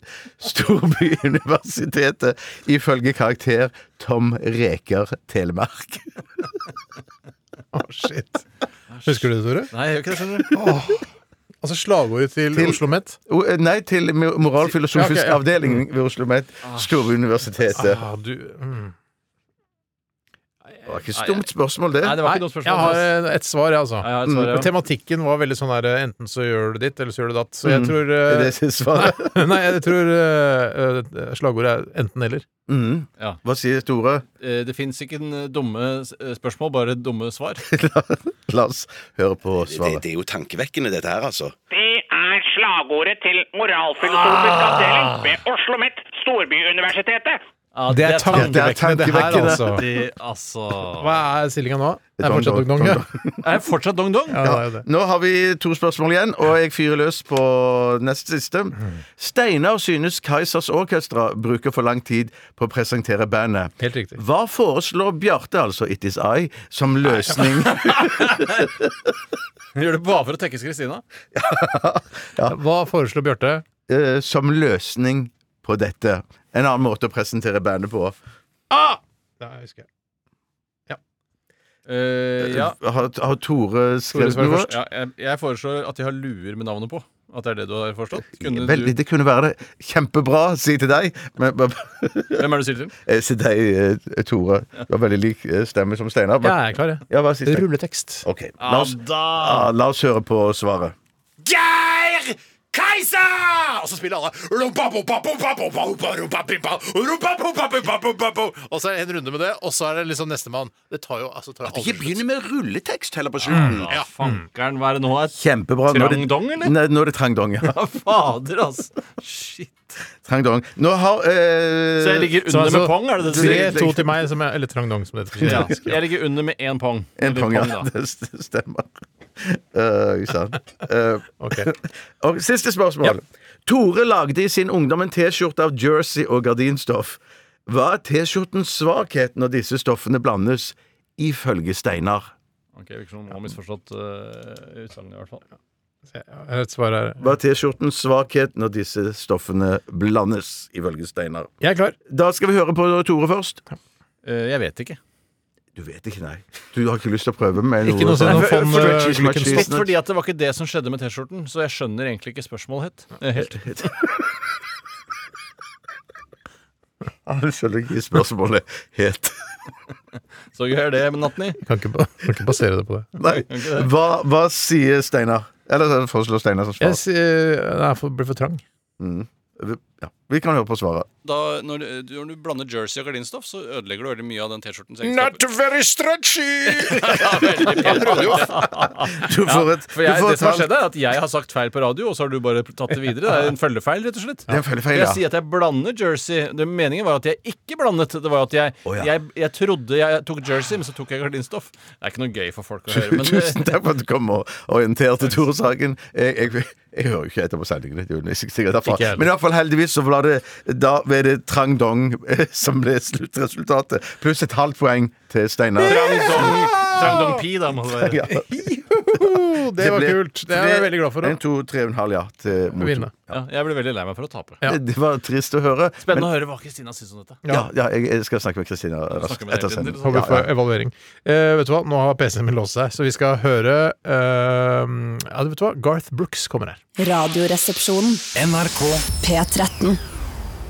Storbyuniversitetet, ifølge karakter Tom Reker Telemark? Å, shit. Husker du det, Tore? Nei, jeg gjør ikke det, skjønner du. Altså slagordet til, Til- Oslo Met. O- eh, Nei, til Moralfilosofisk Ja, okay, ja. avdeling ved Oslo OsloMet, Storbyuniversitetet. Ah, du, mm. Det var ikke et stumt spørsmål, det. Nei, det var ikke noe spørsmål. jeg har eh, et svar, jeg, altså. Ja, jeg svar, ja. Tematikken var veldig sånn her eh, enten så gjør du ditt, eller så gjør du datt. Så jeg Mm. tror Er Det er svaret? [laughs] Nei, jeg tror eh, slagordet er enten-eller. Mm. Ja. Hva sier Tore? Eh, Det fins ikke en dumme spørsmål, bare dumme svar. [laughs] La oss høre på Det, svaret. det er jo tankevekkende, dette her, altså. Det er slagordet til Moralfilosofisk avdeling ved Oslo Met, Storbyuniversitetet. Ja, Det er Det er tankevekkende, det her, altså. De, altså Hva er stillinga nå? Det er fortsatt dong, dong-dong, [laughs] Er det fortsatt dong-dong? ja. Nå har vi to spørsmål igjen, og jeg fyrer løs på neste siste. Steinar synes Kaizers Orkestra bruker for lang tid på å presentere bandet. Helt riktig. Hva foreslår Bjarte, altså It Is I, som løsning? [laughs] Gjør det bare for å tekkes Kristina? [laughs] Hva foreslår Bjarte? eh, som løsning på dette? En annen måte å presentere bandet på. Ah! Det husker jeg. Eh, ja. Har, har Tore skrevet noe? ja jeg, jeg foreslår at de har luer med navnet på. At det er det du har forstått? Kunne Veldig, du, det kunne være det. Kjempebra, si til deg. Men, men, hvem er det du sier til? [laughs] Jeg sier deg, eh, Tore. Du har veldig lik eh, stemme som Steinar. Ja, jeg er klar, jeg. Ja, Rulletekst. Okay. la oss, ah, la oss høre på svaret. Geir Og så spiller alle Og så er det en runde med det, og så er det liksom nestemann. Det tar jo altså, tar At aldri Ikke begynner med rulletekst heller på Mm. slutten. Ja, fankeren, hva er det nå? Kjempebra. Det- Trangdong, eller? Nå er det trangdong, ja. Ja, [laughs] fader, altså. Shit. Trangdong. Nå har eh, Så jeg ligger under altså, med pong, er det det du Tre, to til meg, som er, eller trangdong, som det heter. Ja, jeg ligger under med én pong. En pong, ja. Det stemmer. Uh, sant. Uh, Ok. [laughs] og siste spørsmål. Tore lagde i sin ungdom en T-skjorte av jersey og gardinstoff. Hva er T-skjortens svakhet når disse stoffene blandes, ifølge Steinar? Ok, Virker som noen har misforstått uh, utsagnet, i hvert fall. Jeg. Hva er T-skjortens svakhet når disse stoffene blandes, ifølge Steinar? Jeg er klar. Da skal vi høre på Tore først. Eh, jeg vet ikke. Du vet ikke, nei. Du har ikke lyst til å prøve med noe Ikke noe sånn Nei, for- fond, for- eh, Litt fordi at det var ikke det som skjedde med T-skjorten, så jeg skjønner egentlig ikke spørsmålet helt. Eh, helt. [laughs] Jeg skjønner ikke spørsmålet helt. Så gøy er det med natten i. Kan ikke, ba- kan ikke basere det på det. Nei. Hva, hva sier Steinar? Eller foreslår Steinar som Jeg svar? sier Den er for, blir for trang. Mm. Ja, vi kan høre på svaret. Da, når, du, når du blander jersey og gardinstoff, så ødelegger du veldig mye av den T-skjortens Not very stretchy! [laughs] Du får et, For du får det som har skjedd er at Jeg har sagt feil på radio, og så har du bare tatt det videre. Det er en følgefeil, rett og slett. Det er en følgefeil, jeg sier at jeg blander jersey. Det, meningen var at jeg ikke blandet. Det var at jeg, oh, ja. jeg, jeg trodde jeg tok jersey, men så tok jeg gardinstoff. Det er ikke noe gøy for folk å høre. Men [laughs] Tusen takk for at du kom og orienterte Tore Sagen. Jeg, jeg, jeg hører jo ikke etter på sendingene. Det er jo sikkert derfor. Men i hvert fall heldigvis så var det Da var det Trang Dong eh, som ble sluttresultatet. Pluss et halvt poeng til Steinar. Trang Dong, Trang Dong Pi, da, må det være. Ja. [laughs] Det var kult. Det er jeg veldig glad for. En, to, tre og en halv, ja. Til motor. Ja, jeg ble veldig lei meg for å tape. Ja. Det, var trist å høre. Spennende å høre hva Kristina syns om dette. Ja, ja jeg, jeg skal snakke med Kristina raskt etter sending. Håper vi får evaluering. Eh, vet du hva, nå har PC-en min låst seg, så vi skal høre eh, Ja, vet du hva, Garth Brooks kommer her. Radioresepsjonen. NRK P13.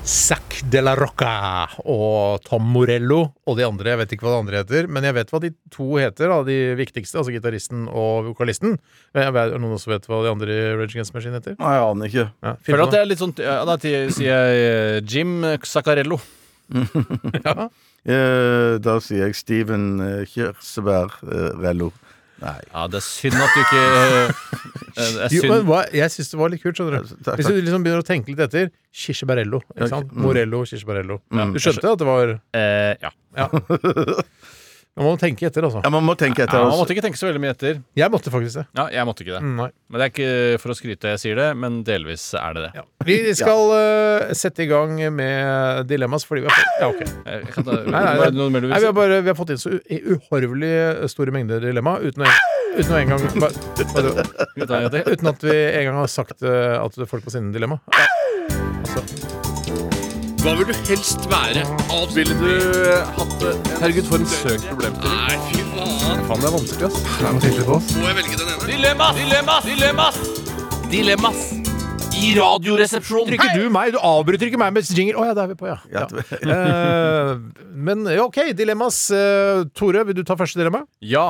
Zac de la Rocca og Tom Morello og de andre. Jeg vet ikke hva de andre heter, men jeg vet hva de to heter, da, de viktigste, altså gitaristen og vokalisten. Jeg vet, noen som vet hva de andre i Rage Against Machine heter? Nei, Jeg aner ikke. Ja, Føler at det er litt sånn ja, Da sier jeg eh, Jim Zaccarello. [laughs] [laughs] Ja. Eh, da sier jeg Steven eh, eh, Rello. Nei. Ja, det er synd at du ikke eh, er Jo, men hva, jeg syns det var litt kult. skjønner du Hvis du liksom begynner å tenke litt etter Kirsebærello. Ikke sant? Morello, kirsebærello. Mm. Du skjønte at det var Eh, ja. Ja. [laughs] Man må tenke etter, altså. Ja, man må tenke etter. ja. Man måtte ikke tenke så veldig mye etter. Jeg måtte faktisk det. Ja, jeg måtte ikke det. Mm, nei. Men det er ikke for å skryte jeg sier det, men delvis er det det. Ja. Vi skal uh, sette i gang med dilemmas fordi vi har fått Ja, ok. Ta, Nei, nei, nei. noe mer du Nei, vil vi, har bare, vi har fått inn så uhorvelig store mengder dilemma uten å, uten en gang bare, til? Uten at vi en gang har sagt uh, at folk må sende dilemma. Ja. Altså, Hva vil du helst være? Ville du eh, hatt det Herregud, for en søkt problemstilling. Nei, fy faen. faen, det er vanskelig, ass. Må jeg velge den ene? Dilemmas! Dilemmas! Dilemmas! Dilemmas i Radioresepsjonen. Trykker du meg? Du avbryter ikke meg med jingle. Å ja, da er vi på, ja. Ja, ja. Eh, men OK, dilemmas. Uh, Tore, vil du ta første dilemma? Ja.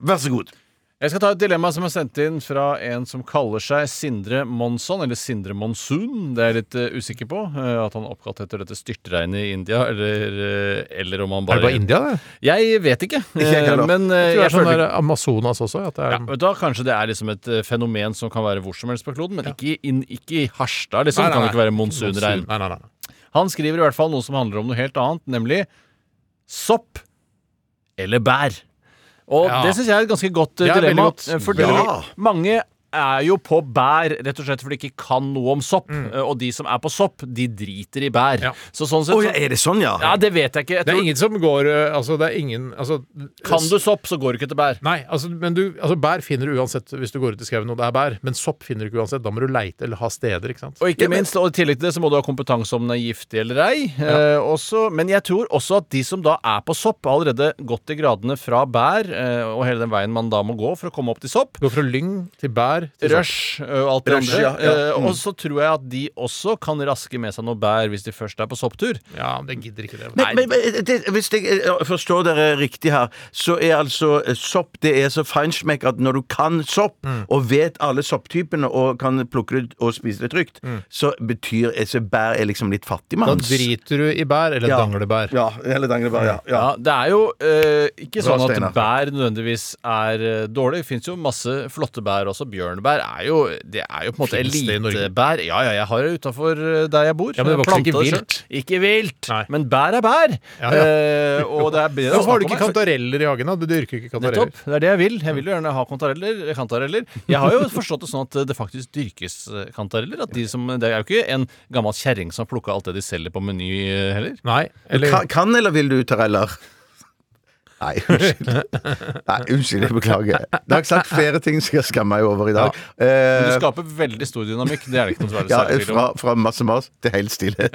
Vær så god. Jeg skal ta et dilemma som er sendt inn fra en som kaller seg Sindre Monsson, eller Sindre Monsun. Det er jeg litt uh, usikker på. Uh, at han er oppkalt etter dette styrtregnet i India, eller, uh, eller om han bare Er det bare India, det? Jeg vet ikke. [laughs] Jeg men Jeg tror det er sånn der Amazonas også. At det er, ja, du Kanskje det er liksom et fenomen som kan være hvor som helst på kloden, men ikke, in, ikke i Harstad. liksom, Nei, nei, kan nei. det ikke være monsunregn. Nei, nei, nei. Han skriver i hvert fall noe som handler om noe helt annet, nemlig sopp eller bær. Og Ja. det syns jeg er et ganske godt eh, Det er veldig godt. eh, Fordi Ja. mange er jo på bær rett og slett fordi de ikke kan noe om sopp. Mm. eh, Og de som er på sopp, de driter i bær. Ja. Så sånn sett oh, ja, er det sånn, ja? Ja, det vet jeg ikke. Jeg Det er tror, ingen som går eh, Altså, det er ingen altså, kan du sopp, så går du ikke til bær. Nei, altså, men du, altså bær finner du uansett hvis du går ut i skauen og det er bær. Men sopp finner du ikke uansett. Da må du leite eller ha steder, ikke sant. Og ikke minst, og i tillegg til det så må du ha kompetanse om den er giftig eller ei. Eh, også, men jeg tror også at de som da er på sopp, har allerede gått i gradene fra bær eh, og hele den veien man da må gå for å komme opp til sopp. Gå fra lyng til bær sopp. Rush og alt det Rush, andre. ja, ja. Eh, Mm. Og så tror jeg at de også kan raske med seg noe bær hvis de først er på sopptur. Ja, det gidder ikke det. Men, men, men det, hvis jeg eh, forstår dere riktig her, så er altså eh, sopp Det er så feinschmeck at når du kan sopp, og vet alle sopptypene og kan plukke det og spise det trygt, så betyr så bær er liksom litt Da driter du i bær eller Ja. danglebær. Ja, eller danglebær, ja. ja. Ja, Det er jo eh, ikke Bra, sånn at Steiner. bær nødvendigvis er eh, dårlig. Det fins jo masse flotte bær også. Bjørnebær er jo Det er jo på en måte elitebær. Ja, ja, jeg har det utafor der jeg bor. Ja, men det Jeg vokser ikke vilt. Ikke vilt, Nei. men bær er bær. Ja, ja. Eh, og det er bedre å Hvorfor har du ikke kantareller i hagen? da? Du dyrker ikke kantareller. Nettopp. Det er det jeg vil. Jeg vil jo gjerne ha kantareller. kantareller. Jeg har jo forstått det sånn at det faktisk dyrkes eh, kantareller. At de som, det er jo ikke en gammel kjerring som har plukka alt det de selger på Meny eh, heller. Nei. Eller Kan, kan eller vil du, Tareller? Nei, unnskyld. Nei, unnskyld, jeg beklager. Det har jeg sagt flere ting som jeg skammer meg over i dag. Men Eh, du skaper veldig stor dynamikk. Det er det ikke noe ja, særlig fra, fra masse mas til helt stillhet.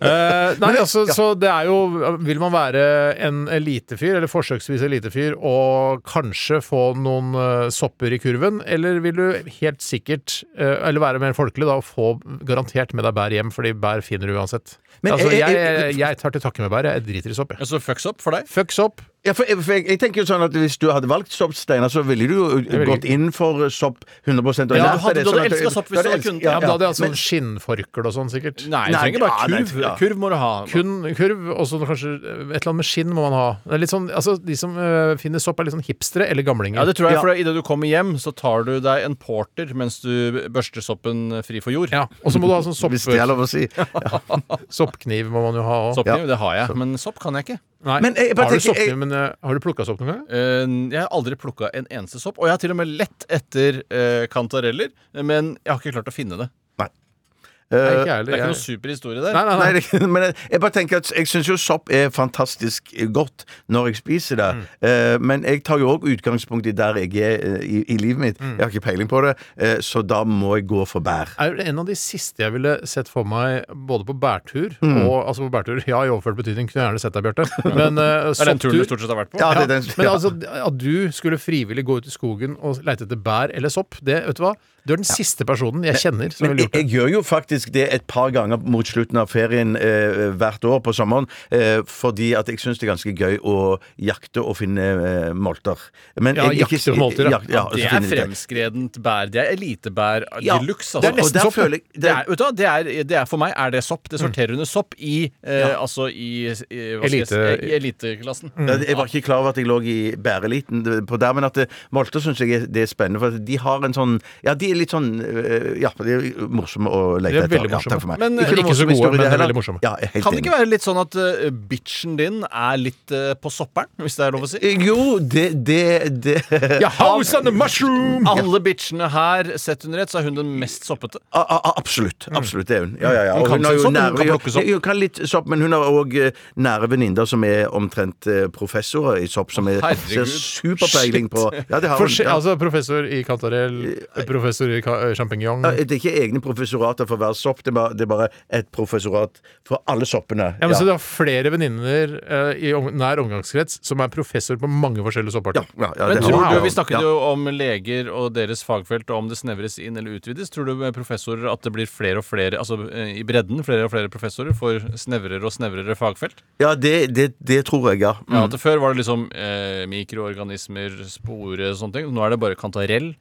Eh, nei, altså, så det er jo Vil man være en elitefyr, eller forsøksvis elitefyr, og kanskje få noen eh, sopper i kurven, eller vil du helt sikkert, eller være mer folkelig, da, og få garantert med deg bær hjem, fordi bær finner du uansett? Men altså, jeg- jeg, jeg- tar til takke med bær, jeg driter i sopp. Altså fucks opp for deg? Fucks sopp. Ja, for, for jeg, jeg tenker jo sånn at Hvis du hadde valgt sopp, Steinar, så ville du jo gått inn for sopp 100 og Ja, du hadde- det, sånn elsket sopp hvis du hadde det- kunnet. ja, Ja, ja, da hadde jeg hatt sånn skinnforkle og sånn, sikkert. Nei, du trenger bare ja, nei, kurv. Kurv må du ha. Kun kurv, og så kanskje et eller annet med skinn må man ha. Det er litt sånn, altså De som øh, finner sopp, er litt sånn hipstere eller gamlinger. Ja, det tror jeg, for Idet du kommer hjem, så tar du deg en porter mens du børster soppen fri for jord. Ja, Og så må du ha sånn sopp, [laughs] Hvis det er lov å si. [laughs] [laughs] soppkniv. må man jo ha òg. Soppkniv, det har jeg, men sopp kan jeg ikke. Nei, Men jeg bare har du tenker- jeg- men øh, har du plukka sopp noen gang? Eh, jeg har aldri plukka en eneste sopp, og jeg har til og med lett etter eh, kantareller, men jeg har ikke klart å finne det. Nei, Eh, ikke Det er ikke noen noe super historie der. Nei, nei, Nei, nei. [laughs] men jeg, jeg bare tenker at jeg syns jo sopp er fantastisk godt når jeg spiser det. Mm. Eh, men jeg tar jo òg utgangspunkt i der jeg er eh, i, i livet mitt. Mm. Jeg har ikke peiling på det, eh, så da må jeg gå for bær. er en av de siste jeg ville sett for meg både på bærtur Mm. og Altså på bærtur, [laughs] ja, i overført betydning, kunne jeg gjerne sett deg, Bjarte. [laughs] Men uh, Det er den turen du stort sett har vært på. Ja, det er den, men altså, at du skulle frivillig gå ut i skogen og leite etter bær eller sopp, det, vet du hva? Du er den siste personen jeg kjenner som Men ville gjort det. jeg gjør jo faktisk det et par ganger mot slutten av ferien eh, hvert år på sommeren, eh, fordi at jeg syns det er ganske gøy å jakte og finne eh, molter. Men Ja, jeg- jakte og molter, ja. ja, Det er fremskredent bær. Det er elitebær Ja, de luxe. det er Altså. nesten sopp, føler jeg Det er, du det er, det er for meg er det sopp. Det sorterer under sopp i, eh, Ja. altså i, i, jeg Elite- i eliteklassen. Ja, Jeg var ikke klar over at jeg lå i bæreliten på der, men at molter syns jeg er, det er spennende. For de har en sånn Ja, de er litt sånn øh, Ja, de er morsomme å lete er etter. veldig Ja, takk for meg. Men, Ikke ikke så gode, men veldig morsomme. Ja, helt Kan det ikke være litt sånn at uh, bitchen din er litt uh, på sopperen, hvis det er lov å si? Jo, det Det, det Ja, house on the mushroom! Alle bitchene her, sett under ett, så er hun den mest soppete. A, a, absolutt. Absolutt det er hun. Ja, ja, ja. Hun Og kan sånn, sopp, hun kan plukke sopp. Hun kan litt sopp, men hun har òg nære venninner som er omtrent eh, professorer i sopp, som er, ser superpeiling på Ja, det har hun. Ja. Altså professor i kantarell, professor i ka- eh, Ja, Det er ikke egne professorater for hver sopp, det er bare, det er bare et professorat for alle soppene. Ja, men Så du har flere venninner uh, i om- nær omgangskrets som er professor på mange forskjellige sopparter? Ja, ja, ja, Men det tror du. Vi snakket Ja. jo om leger og deres fagfelt, og om det snevres inn eller utvides. Tror du med professorer at det blir flere og flere, altså eh, i bredden, flere og flere professorer får snevrere og snevrere fagfelt? Ja, det, det, det tror jeg, ja. Ja, Mm. at Før var det liksom eh, mikroorganismer, spore og sånne ting. Nå er det bare kantarell.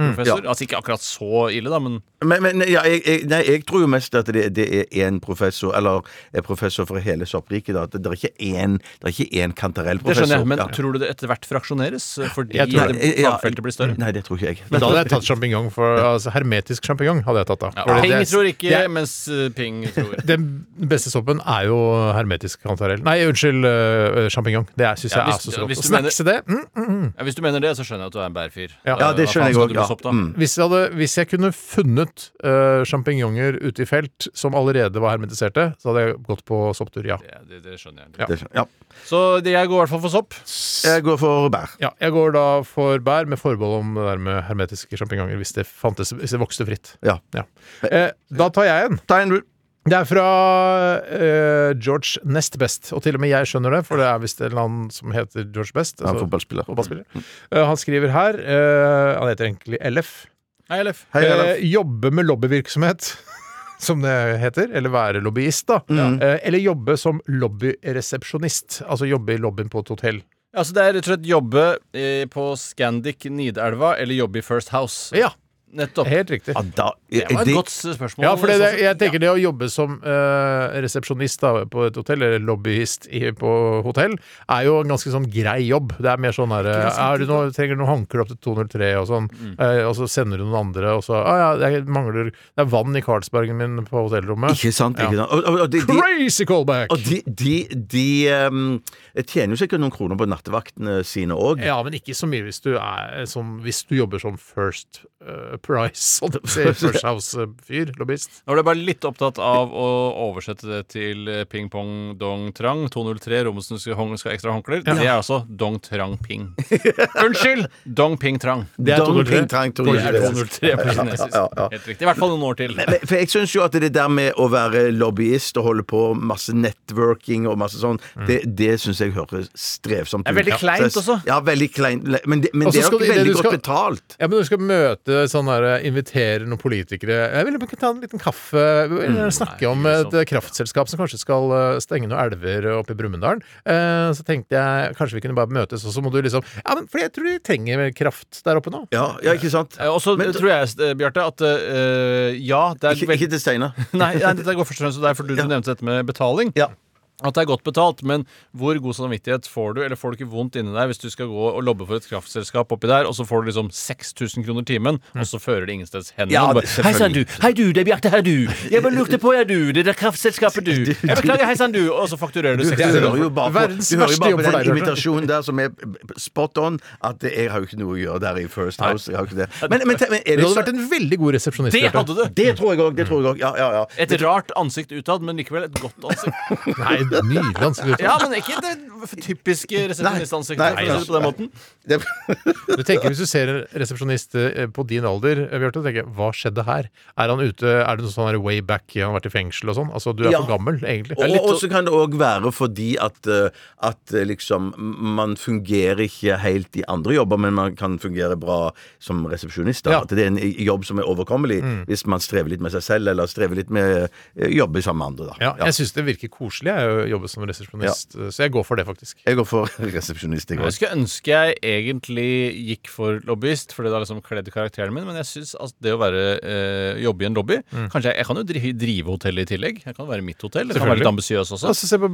Steinsopp-professor. Altså ikke akkurat så ille, da, men Men, men ja, jeg, jeg, nei, jeg tror jo mest at det, det er én professor, eller er professor for hele soppriket. da, At det er ikke én, det er ikke én Det kantarellprofessor. skjønner jeg. Men ja. tror du det etter hvert fraksjoneres? eh, Fordi Jeg tror det, det. Ja, fagfeltet blir større? Nei, det tror ikke jeg. Men da hadde jeg tatt sjampinjong. for altså, Hermetisk sjampinjong hadde jeg tatt da. Ja, Fordi Ping det- tror ikke, det er- mens eh, Ping tror. [laughs] Den beste soppen er jo hermetisk kantarell. Nei, unnskyld, uh, sjampinjong. Det syns Ja, jeg hvis- er så hvis godt. du det mm, mm, mm. Ja, hvis du mener det, så skjønner jeg at du er en bærfyr. Ja. Det skjønner jeg også, òg. Ja. Sopp, da? Mm. Hvis, jeg hadde, hvis jeg kunne funnet uh, sjampinjonger ute i felt som allerede var hermetiserte, så hadde jeg gått på sopptur, ja. Det, det, det skjønner jeg. Ja. Det, ja. Så det, jeg går i hvert fall for sopp. Jeg går for bær. ja. Jeg går da for bær, med forbehold om det der med hermetiske sjampinjonger, hvis det hvis det vokste fritt. Ja. Eh, da tar jeg en. Ta en, du. Det er fra uh, George Nestbest, og til og med jeg skjønner det, for det er visst en annen som heter George Best. Ja, fotballspiller. fotballspiller. fotballspiller. Uh, han skriver her uh, Han heter egentlig LF. Hei, LF. Hei, LF. Jobbe med lobbyvirksomhet, [laughs] som det heter. Eller være lobbyist, da. Mm. Eh, eller jobbe som lobbyresepsjonist. Altså jobbe i lobbyen på et hotell. Altså, det er rett og slett jobbe eh, på Scandic Nidelva eller jobbe i First House. Ja, Nettopp. helt riktig. Ja, da, Det var et det- godt spørsmål. Ja, for det, det, altså. jeg tenker det å jobbe som uh, resepsjonist da, på et hotell, eller lobbyist i, på hotell, er jo en ganske sånn grei jobb. Det er mer sånn herre er du noe, Trenger du noen håndklær opp til 203 og sånn, eh, og så sender du noen andre, og så ah, ja, jeg mangler Det er vann i Carlsbergen min på hotellrommet. Ikke sant? Ja. Ikke sant? Og, og, og de, de, Crazy callback! og de, de, de um, tjener jo sikkert noen kroner på nattevaktene sine òg. Ja, men ikke så mye hvis du, er, som, hvis du jobber som First eh, Price, holdt jeg på å si, [laughs] First House-fyr, lobbyist. Nå ble jeg bare litt opptatt av å oversette det til eh, ping pong dong trang 203. Rommelsen skal, ha ekstra håndklær. Det er altså dong trang ping. [laughs] Unnskyld! Dong ping trang. Det er Dong 203. ping trang, Det er 203 på kinesisk. ja, ja. Helt riktig. I hvert fall noen år til. Men, for jeg syns jo at det der med å være lobbyist og holde på masse networking og masse sånn, det, det syns jeg høres strevsomt ut. Det er veldig kleint også. Ja, veldig kleint. Men det, men det er jo ikke veldig godt skal- betalt. Ja, men du skal møte sånn der, inviterer noen politikere Jeg ville ta en liten kaffe, eller snakke om et eh, kraftselskap som kanskje skal eh, stenge noen elver oppe i Brumunddal. Eh, Så tenkte jeg kanskje vi kunne bare møtes, og så må du liksom Ja, men for jeg tror de trenger kraft der oppe nå. Ja, ja, ikke sant? Eh, Og så tror jeg, eh, Bjarte, at uh, ja det er Ikke, vel- ikke til Steinar. [laughs] Nei, nei, dette går først og fremst til deg, for du, du nevnte dette med betaling. Ja. At det er godt betalt, men hvor god samvittighet får du, eller får du ikke vondt inni deg hvis du skal gå og lobbe for et kraftselskap oppi der, og så får du liksom 6000 kroner timen, og så fører det ingensteds hen? Ja, bare, Hei sann, du! Hei du, det er Bjarte her, du! Jeg bare lurte på, ja, du! Det der kraftselskapet, du! [laughs] Jeg beklager, hei sann, du! Og så fakturerer du Du 6000 hører kroner. jo bare på, du hører jo bare på den invitasjonen der som er spot on, at jeg har jo ikke noe å gjøre der i First House. Jeg har ikke det. Men, men, men er Du det hadde vært en veldig god resepsjonist. Det hadde du! Det tror jeg òg. Det tror jeg òg. Ja, ja, ja. Et rart ansikt utad, men likevel et godt ansikt. [laughs] Nei, nydelig ansikt. Ja, men ikke det typiske resepsjonistansiktet, Nei, for å på den måten. Du tenker Hvis du ser en resepsjonist eh, på din alder, eh, Bjarte, tenker hva skjedde her? Er han ute, er det noe sånn her way back, han har vært i fengsel og sånn? Altså, du er Ja. for gammel, egentlig. og og så kan det òg være fordi at, eh, at eh, liksom man fungerer ikke helt i andre jobber, men man kan fungere bra som resepsjonist. Ja. At det er en jobb som er overkommelig hvis man strever litt med seg selv, eller strever litt med å jobbe sammen med andre. Da. Ja, jeg syns det virker koselig jeg, jobbe som resepsjonist, så jeg går for det, faktisk. Jeg går for [laughs] resepsjonist, jeg Jeg skulle ønske jeg egentlig gikk for lobbyist, fordi det har liksom kledd karakteren min. Men jeg syns at det å være øh, jobbe i en lobby Kanskje jeg, jeg kan jo drive, drive hotellet i tillegg. Jeg kan være mitt hotell. Jeg kan være litt ambisiøs også. Altså, se på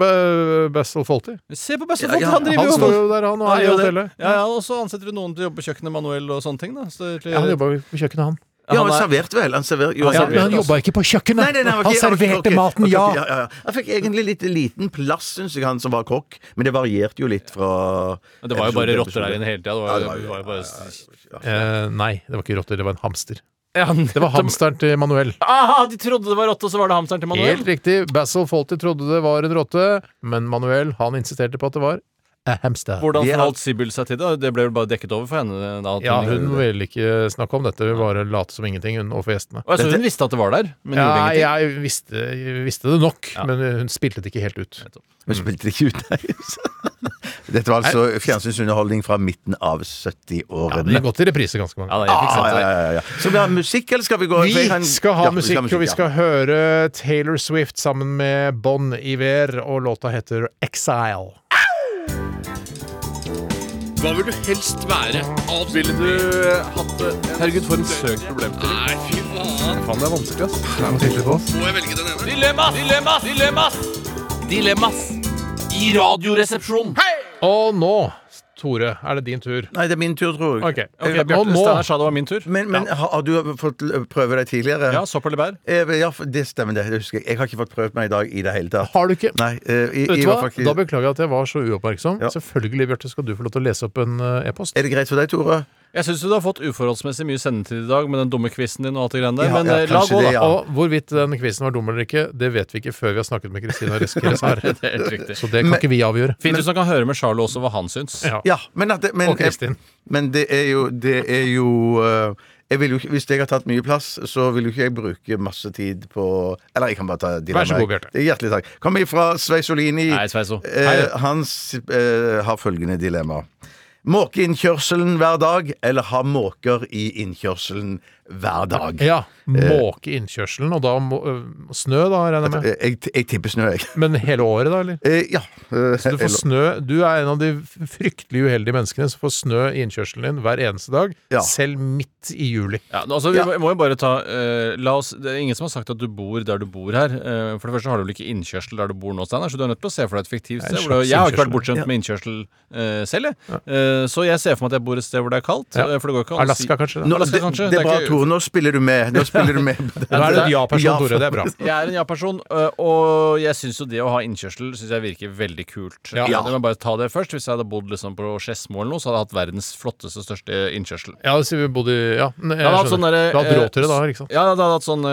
Bessel Folty. Se på Bessel Ja, ja, han driver Han jo står jo der, han, og er i hotellet. Ja, ja, og så ansetter du noen til å jobbe på kjøkkenet manuell og sånne ting. da så, Ja, han jobba på kjøkkenet, han. Ja, han han er- serverte vel. Han server, jo, Ja, han men han jobba ikke på kjøkkenet! Nei, nei, nei, han serverte okay, serverte maten, ja! ja, ja. Han fikk egentlig litt liten plass, syns jeg, han som var kokk. Men det varierte jo litt fra Det var jo bare rotter der inne hele tida. Det Ja, det var det var jo bare Eh, nei, det var ikke rotter, det var en hamster. ja, Det var hamsteren til Manuel. Aha, de trodde det var rotte, og så var det hamsteren til Manuel. Helt riktig. Basil Fawlty trodde det var en rotte, men Manuel han insisterte på at det var hamster. Hvordan forholdt Sibyl seg til det? Det ble vel bare dekket over for henne? Da, Ja, hun ville ikke snakke om dette, hun bare late som ingenting, hun overfor gjestene. Å, jeg hun visste at det var der, men gjorde Ja, ingenting? jeg visste, jeg visste det nok, men hun spilte det ikke helt ut. Hun spilte det ikke ut, nei. [laughs] Dette var altså fjernsynsunderholdning fra midten av 70-årene. Ja, det har gått i reprise ganske mange Ja, ganger. Ah, ja, ja, ja, ja. Så vi ha musikk, eller skal vi gå jeg kan- Vi skal ha Ja, musikk, og vi skal høre Taylor Swift sammen med Bon Iver, og låta heter Exile. Hva vil du helst være? Ville du hatt det Herregud, for en søk problemstilling. Nei, fy faen. Faen, det er vanskelig, ass. Må jeg velge den ene? Dilemmas! Dilemmas! Dilemmas! Dilemmas i Radioresepsjonen. Og nå, Tore, er det din tur. Nei, det er min tur, tror jeg. Ok, Okay, og Bjarte nå Steinar sa det var min tur. Men, men har, har du fått prøve deg tidligere? Ja, sopp eller bær? Eh, Ja, det stemmer, det. husker jeg. Jeg har ikke fått prøvd meg i dag i det hele tatt. Har du ikke Nei. eh, i, Vet du hvert hva? fall Da beklager jeg at jeg var så uoppmerksom. Ja. Selvfølgelig, Bjarte, skal du få lov til å lese opp en eh, e-post. Er det greit for deg, Tore? Jeg syns du har fått uforholdsmessig mye sendetid i dag med den dumme quizen din og alt det greiene der, Ja, men ja, eh, la gå, da. ja. Og hvorvidt den quizen var dum eller ikke, det vet vi ikke før vi har snakket med Kristina Reskeres [laughs] her. Det er helt riktig. Så det kan Men- ikke vi avgjøre. Fint hvis man kan høre med Charlo også hva han syns. Ja. Ja, men, at det, men, Og Kristin. men det er jo Det er jo uh, jeg vil jo ikke, Hvis jeg har tatt mye plass, så vil jo ikke jeg bruke masse tid på Eller jeg kan bare ta dilemmaet. Vær så god, Bjarte. Hjertelig takk. Kommer fra Sveisolini. Hei, Sveiso. Eh, han eh, har følgende dilemma. Måke innkjørselen hver dag, eller ha måker i innkjørselen hver dag? Ja. Måke innkjørselen, og da må, øh, snø, da, regner jeg med. Eh, Jeg, jeg tipper snø, jeg. Men hele året, da, eller? Eh, ja. eh, Så du får snø Du er en av de fryktelig uheldige menneskene som får snø i innkjørselen din hver eneste dag, Ja. selv midt i juli. Ja, altså, vi Ja. må- jo bare ta eh, La oss Det er ingen som har sagt at du bor der du bor her. Eh, for det første har du vel ikke innkjørsel der du bor nå, Steinar, så du er nødt til å se for deg et fiktivt sted. Hvor du, jeg har ikke vært bortskjemt med innkjørsel eh, selv, jeg. Eh, så jeg ser for meg at jeg bor et sted hvor det er kaldt. Ja. eh, For det går ikke an å si- Alaska, kanskje? Nå, Da. Alaska, kanskje? det Det er bare ikke- Tore. Nå spiller du med. Nå spiller du med. [laughs] Nå er du en ja-person, Tore. Det er bra. Jeg er en ja-person, og jeg syns jo det å ha innkjørsel Synes jeg virker veldig kult. Ja. Jeg må bare ta det først. Hvis jeg hadde bodd liksom på Skedsmo eller noe, så hadde jeg hatt verdens flotteste, største innkjørsel. Ja, det sier vi bodde i Ja, jeg Jeg hadde sånn Du hadde hatt råd til det da, ikke sant? Ja, det hadde hatt sånn,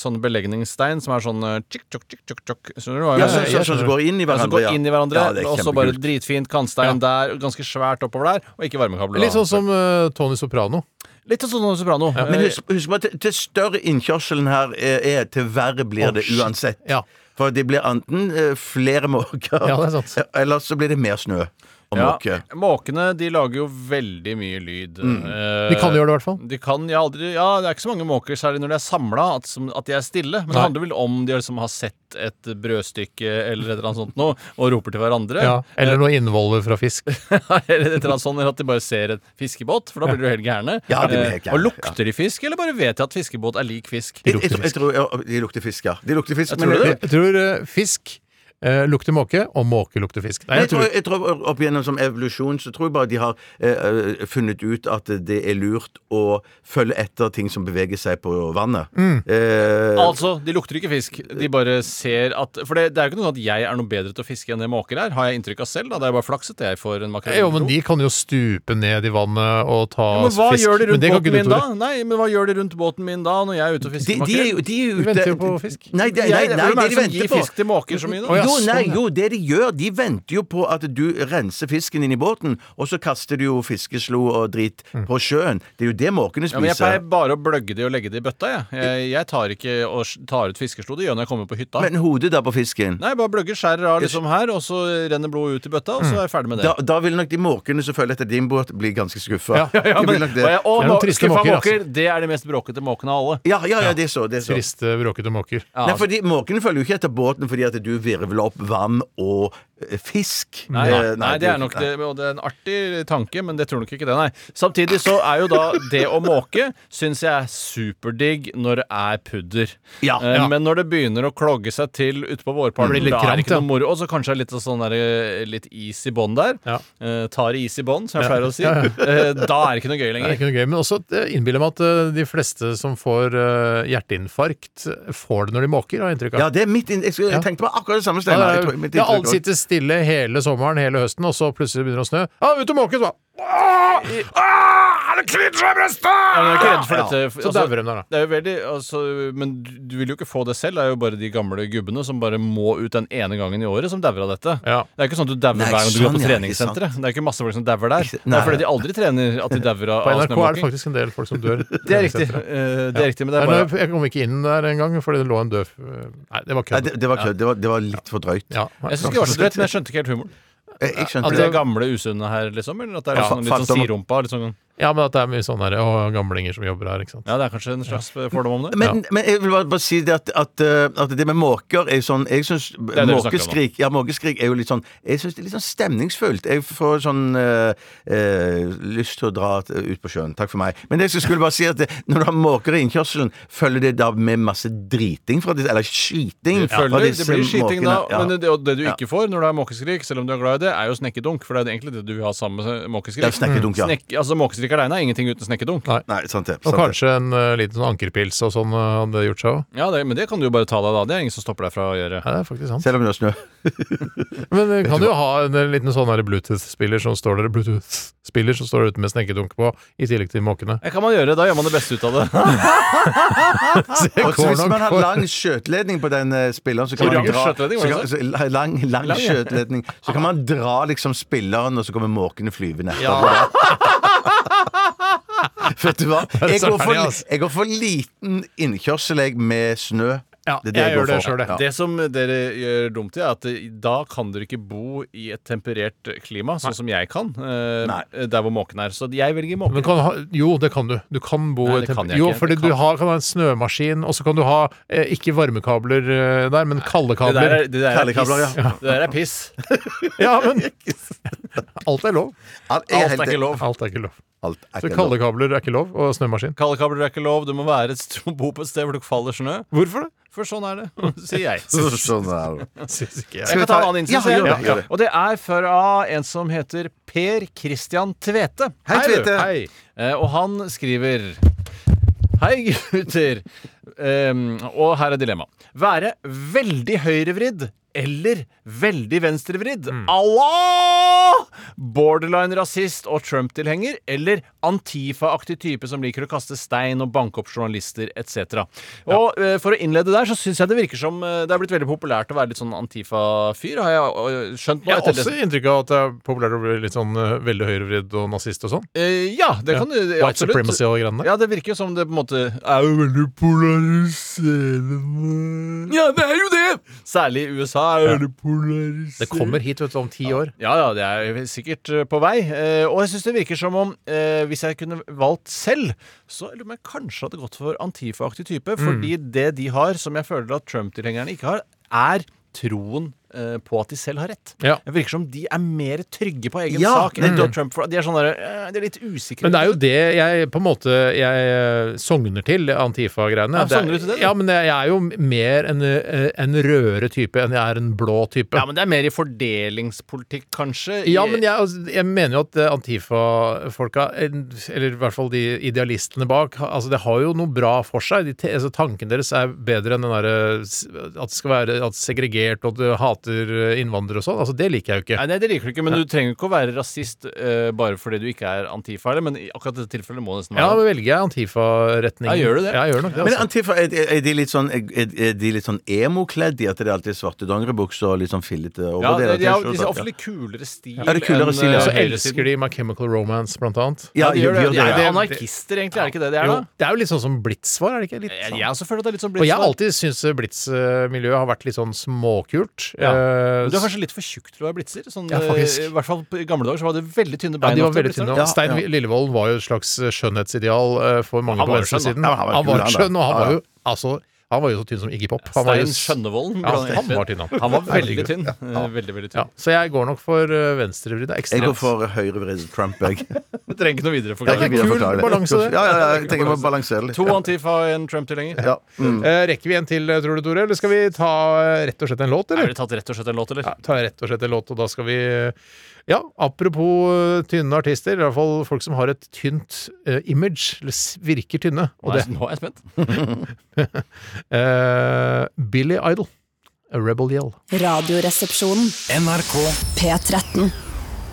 sånn belegningsstein som er sånn tjikk, tjokk, tjikk, tjokk, tjokk. Skjønner du Ja, sånn som går inn i Ja, hverandre. går inn i hverandre, Ja, og så bare dritfint kantstein der, ganske svært oppover der, og ikke varmekabler. Litt sånn som uh, Tony Soprano. Litt sånn som Soprano. Men Eh, husk, husk på at til, større innkjørselen her er, er, til verre blir det uansett. Ja. For det blir enten eh, flere måker, Ja, det er sant. eller så blir det mer snø. Og Ja. Måkene de lager jo veldig mye lyd. Mm. Eh, De kan gjøre det, i hvert fall. De kan, ja, aldri, ja, Det er ikke så mange måker, særlig når de er samla, at, at de er stille. Men det handler vel om de liksom har sett et brødstykke eller et eller annet sånt noe, og roper til hverandre. Ja, eller noe innvoller fra fisk. [laughs] eller et eller annet sånt, eller at de bare ser et fiskebåt, for da blir de helt gærne. Ja, de blir helt Eh, gærne, og lukter de fisk, eller bare vet de at fiskebåt er lik fisk? Jeg, jeg, jeg tror De lukter fisk, ja. De lukter fisk, Jeg tror det. Jeg tror uh, fisk eh, lukter måke, og måke lukter fisk. Nei, Nei, jeg jeg, tror, jeg tror Opp gjennom som evolusjon så tror jeg bare de har eh, eh, funnet ut at det er lurt å følge etter ting som beveger seg på vannet. Mm. Eh, Altså, de lukter ikke fisk. De bare ser at For det, det er jo ikke noe at jeg er noe bedre til å fiske enn det måker er. Har jeg inntrykk av selv, da. Det er bare flaks at jeg får en makrell. Jo, men de kan jo stupe ned i vannet og ta Ja, men hva fisk. gjør de Men rundt det kan båten ikke du, min da? Tore. Nei, men hva gjør de rundt båten min da, når jeg er ute og fisker de, er makrell? De, de de, De venter jo på fisk. Nei, nei, nei, nei, nei, det det de venter på fisk til måker så mye, da? Oh, ja, jo, nei, sånn, jo, det de gjør, de venter jo på at du renser fisken inn i båten, og så kaster du jo fiskeslo og drit på sjøen. Det er jo det måkene Ja, men Jeg pleier bare å bløgge de og legge de i bøtta. Jeg, jeg, jeg tar ikke og s- tar ut fiskeslo. Det gjør jeg når jeg kommer på hytta. Men hodet da på fisken? Nei, bare bløgger, skjærer av liksom her, og så renner blodet ut i bøtta, og så er jeg ferdig med det. Da, da vil nok de måkene som følger etter din båt, bli ganske skuffa. Ja, Ja, ja, men, og det. jeg, og Det er noen må- triste skuffa måker, måker, det er de mest bråkete måkene av alle. Ja, ja, ja, det er så. Det er så. Triste, bråkete måker. Ja, Nei, fordi Måkene følger jo ikke etter båten fordi at du virvler opp vann og fisk. Nei, nei, nei, det er nok det, og det er en artig tanke, men det tror nok ikke det, nei. Samtidig så er jo da det å måke syns jeg er superdigg når det er pudder. Ja, Eh, ja. Men når det begynner å klogge seg til utpå vårparten, litt da er det ikke noe moro. Og så kanskje litt sånn der, eh, litt is i bånn der. Ja. Eh, tar is i bånn, som jeg pleier å si. Ja, ja. Eh, da er det ikke noe gøy Det er lenger. ikke noe gøy, men også eh, innbiller meg at eh, de fleste som får eh, hjerteinfarkt, eh, får det når de måker, har jeg inntrykk av. Ja, det er mitt inn... Jeg, Ja. tenkte på akkurat det samme Ja, Steinar. Jeg det tror- er- mitt ja, stille hele sommeren, hele høsten, og så plutselig begynner det å snø. Ja, ut og måke, så! Ah! Ah! Det klitrer i brystet! Ja, men jeg er ikke redd for Ja. dette. Så dauer de der, da. Det er jo veldig, altså, men du, vil jo ikke få det selv. Det er jo bare de gamle gubbene som bare må ut den ene gangen i året, som dauer av dette. Ja. Det er ikke sånn at du dauer hver gang du går sånn, på treningssenteret. Det er ikke masse folk som dauer der. Nei, Det er fordi de aldri trener at de dauer av, På NRK er det faktisk en del folk som dør. [laughs] Det er riktig. Eh, Det er riktig, men det er bare Jeg kom ikke inn der en gang fordi det lå en død Nei, det var kødd. det, det. Det, det var litt for drøyt. Ja, Jeg syns ikke det var så drøyt, men jeg skjønte ikke helt humoren. Jeg, skjønte At de det. er gamle usunne her, liksom? Eller at det er Ja, sånn, litt sånn sirumpa? Litt sånn, ja, men at det er mye sånne her, å, gamlinger som jobber her, ikke sant. ja, det er kanskje en slags fordom om det? Men, men jeg vil bare, bare si det at, at, uh, at det med måker er sånn Jeg syns er det nå. måkeskrik Ja, måkeskrik er jo litt sånn Jeg syns det er litt sånn stemningsfullt. Jeg får sånn øh, øh, lyst til å dra ut på sjøen. Takk for meg. Men det jeg skulle bare si at det, når du har måker i innkjørselen, følger det da med masse driting fra disse Eller skyting fra disse det blir skyting da, måkene. Ja. men det, det du Ja. ikke får når du er måkeskrik, selv om du er glad i det, er jo snekkedunk. For det er egentlig det du vil ha sammen med måkeskrik. Ja, snekkedunk, ja. Snek, altså Måkeskrik alene er ingenting uten snekkedunk. Nei. Nei, sant det. Og Sant det. kanskje en uh, liten sånn ankerpils og sånn uh, hadde gjort seg òg. Ja, det, Men det kan du jo bare ta deg da. Det er ingen som stopper deg fra å gjøre. Ja, det er faktisk sant. Selv om det er snø. [laughs] Men [laughs] du kan jo ha en liten sånn her Bluetooth-spiller som står der Bluetooth-spiller som står ute med snekkedunk på, i tillegg til måkene. Det kan man gjøre. Da gjør man det beste ut av det. [laughs] Og så hvis man har lang skjøteledning på den eh, spilleren, så kan man dra skjøteledning, så kan, så, lang, lang, Lang, skjøteledning. Så kan man dra liksom spilleren, og så kommer måkene flyvende. Vet du hva? [laughs] Jeg går, for, altså. jeg går for liten innkjørsel med snø. Ja, Det er det jeg jeg gjør det sjøl. Ja. Det som dere gjør dumt i, er at da kan dere ikke bo i et temperert klima, sånn som jeg kan. eh, Der hvor måken er. Så jeg velger Men måken. kan ha, jo, det kan du. Du kan bo Nei, det kan jeg Jo, fordi du har, kan ha en snømaskin, og så kan du ha eh, ikke varmekabler eh, der, men kalde Det der er, det der er piss. ja. Det der er piss. [laughs] Ja, men [laughs] Alt er lov. Alt er, Alt er ikke lov. Alt er ikke lov. Alt er Så ikke kalde lov. kabler er ikke lov, og snømaskin. Kalde kabler er ikke lov. Du må være et st- bo på et sted hvor det faller snø. Hvorfor det? For sånn er det, sier jeg. [laughs] Sånn er det. [laughs] Syns ikke Jeg jeg. kan ta en annen Ja, innsats. gjør det, jeg. gjør det. Og det er fra en som heter Per Christian Tvete. Hei, du. Tvete. Hei. Eh, og han skriver Hei, gutter. Ehm, og her er dilemmaet. Være veldig høyrevridd eller veldig venstrevridd. Allah! Borderline rasist og Trump-tilhenger, eller Antifa-aktig type som liker å kaste stein og banke opp journalister etc. Og eh, For å innlede der, så syns jeg det virker som eh, det er blitt veldig populært å være litt sånn Antifa-fyr, har jeg skjønt nå. Jeg har også inntrykk av at det er populært å bli litt sånn eh, veldig høyrevridd og nazist og sånn. Eh, ja, det kan du White absolutt. supremacy og greiene. Ja, det virker jo som det på en måte er jo veldig polariserende Ja, det er jo det! Særlig i USA. Dette er polarisert. Det kommer hit vet du, om ti år. Ja, ja, det er sikkert eh, på vei. Eh, og jeg syns det virker som om eh, hvis jeg kunne valgt selv, så lurer jeg kanskje hadde gått for Antifa-aktig type. Fordi det de har, som jeg føler at Trump-tilhengerne ikke har, er troen på at de selv har rett. Ja. Det virker som de er mer trygge på egen Ja, sak enn mm. Trump. For de er sånn der, eh, de er litt usikre. Men det er jo det jeg på en måte jeg eh, sogner til, Antifa-greiene. Ja, er- sogner du til det? Ja, men jeg er jo mer en, eh, en rødere type enn jeg er en blå type. Ja, men det er mer i fordelingspolitikk, kanskje. Ja, men jeg, altså, jeg mener jo at eh, Antifa-folka, eller i hvert fall de idealistene bak, altså det har jo noe bra for seg. De, altså, tanken deres er bedre enn den derre At det skal være at segregert, og at du hater eh, innvandrere og sånn. Altså, det liker jeg jo ikke. Nei, nei, det liker du ikke, men du trenger ikke å være rasist uh, bare fordi du ikke er Antifa, eller, men i akkurat dette tilfellet må det nesten Ja, da velger jeg Antifa-retningen. Ja, gjør du det? Ja, jeg gjør nok det. Men Altså. Antifa, er, er de litt sånn, er, er de litt sånn emo-kledd i at det er alltid svarte dongeribukser og litt sånn fillete Ja, overdeler? Ja, de har T-skjorter? de har ofte litt kulere stil Ja, det er kulere stil, ja. Og så eh, elsker de My Chemical Romance, blant annet. Ja, de gjør det. De er anarkister, egentlig, er det ikke det de er, da? det er jo litt sånn som Blitz var, er det ikke? Litt Jeg, sånn. jeg også føler at det er litt sånn Og jeg har alltid syntes Blitz-miljøet har vært litt sånn småkult. Ja. Eh, Men Du er kanskje litt for tjukk til å være blitzer? Sånn, Ja, faktisk. eh, I hvert fall på- i gamle dager så var det veldig tynne Ja, bein. de var veldig tynne. Ja, Stein ja. Lillevold var jo et slags skjønnhetsideal eh, for mange på venstresiden. han var skjønn, og han var jo altså Han var jo så tynn som Iggy Pop. Han var jo Stein s- Skjønnevold. Ja, han var tynn, han. Han var veldig tynn. ja. Veldig, veldig Ja, tynn. så jeg går nok for uh, venstrevridd. Jeg går for høyrevridd Trump, jeg. [laughs] Du trenger ikke noe videre Jeg forklaring. kan ikke kul balanse, det. Ja, ja, ja, jeg tenker på å balansere litt. To Ja. Antifa og en Trump-tilhenger. Ja. Mm. Eh, rekker vi en til, tror du, Tore? Eller skal vi ta eh, rett og slett en låt, Er eller? det tatt rett og slett en låt, eller? Ja, ta rett og slett en låt, og da skal vi eh, Ja, apropos eh, tynne artister, i hvert fall folk som har et tynt eh, image, eller virker tynne. Og det nå er jeg spent. [laughs] eh, Billy Idol. A Rebel Yell. Radioresepsjonen. NRK P13.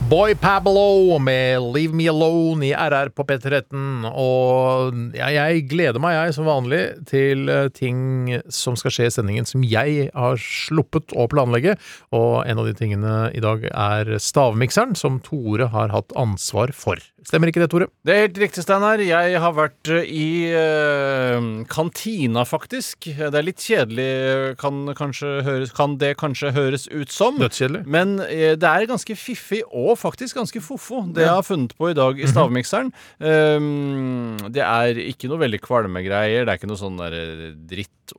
Boy Pablo med Leave Me Alone i RR på P13. Og jeg gleder meg, jeg, som vanlig, til eh, ting som skal skje i sendingen som jeg har sluppet å planlegge. Og en av de tingene i dag er stavmikseren, som Tore har hatt ansvar for. Stemmer ikke det, Tore? Det er helt riktig, Steinar. Jeg har vært eh, i uh, kantina, faktisk. Det er litt kjedelig, kan, høres, kan det kanskje høres ut som. Dødskjedelig. Men uh, det er ganske fiffig og faktisk ganske fofo, det jeg har funnet på i dag i stavmikseren. Um, det er ikke noe veldig kvalme greier. Det er ikke noe sånn der eh,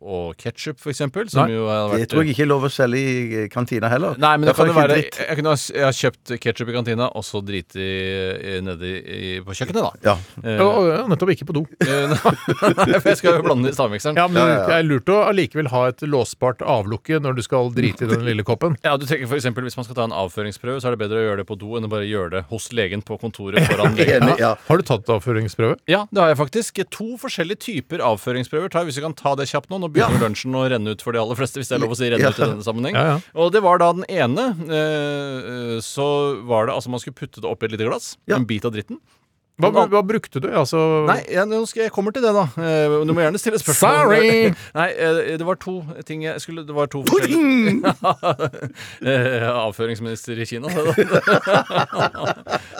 og ketsjup, eksempel. Som Det tror jeg ikke er lov å selge i kantina heller. Nei, men det kan jo er være ikke Jeg, kunne ha, jeg har kjøpt ketsjup i kantina, og så driti i- nedi i, på kjøkkenet, da. Ja. Eh, og, og nettopp ikke på do. [laughs] eh, Nei, for jeg skal jo blande det i stavmikseren. Ja, men Ja, ja, ja. det er lurt å allikevel ha et låsbart avlukke når du skal drite i den lille koppen. Ja, du tenker for eksempel, Hvis man skal ta en avføringsprøve, så er det bedre å gjøre det på do enn å bare gjøre det hos legen på kontoret foran [laughs] legen. Enig, ja. Har du tatt avføringsprøve? Ja, det har jeg faktisk. To forskjellige typer avføringsprøver. tar jeg, Hvis vi kan ta det kjapt nå. Nå begynner ja. lunsjen å renne ut for de aller fleste, hvis det er lov å si renne Ja. ut i denne sammenheng. Ja, ja. Og det var da den ene. Eh, så var det altså man skulle putte det oppi et lite glass. Ja. En bit av dritten. Hva, hva brukte du? Altså Nei, jeg, jeg kommer til det, da. Eh, du må gjerne stille spørsmål. Sorry! [laughs] Nei, eh, det var to ting jeg skulle Det var to forskjellige [laughs] Eh, Avføringsminister i Kina. [laughs]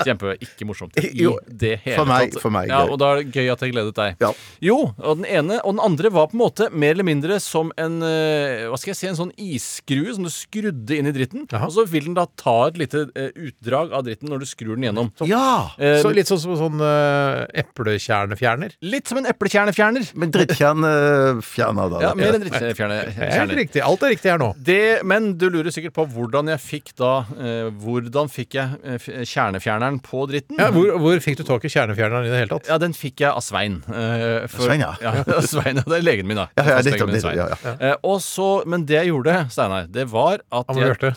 Kjempe ikke morsomt i Jo, det hele for meg- tatt. for meg, Ja, og da er det gøy at jeg gledet deg. Ja. Jo, og den ene og den andre var på en måte mer eller mindre som en Hva skal jeg si, en sånn isskrue som du skrudde inn i dritten. Aha. Og så vil den da ta et lite utdrag av dritten når du skrur den gjennom. ja! Eh, Så litt sånn som sånn uh, eplekjernefjerner? litt som en eplekjernefjerner. Men drittkjernefjerner, da. Ja, mer enn drittkjernefjerner. Helt riktig. Alt er riktig her nå. Det, men du lurer sikkert på hvordan jeg fikk da uh, Hvordan fikk jeg eh, kjernefjerneren på dritten? Ja, hvor, hvor fikk du tak i kjernefjerneren i det hele tatt? Ja, den fikk jeg av Svein. Uh, for- Svein, ja. ja. [laughs] Svein, Det er legen min, da. Ja, ja, litt om det, ja, ja. Uh, og så, men det jeg gjorde, Steinar, det var at Han jeg, hørte.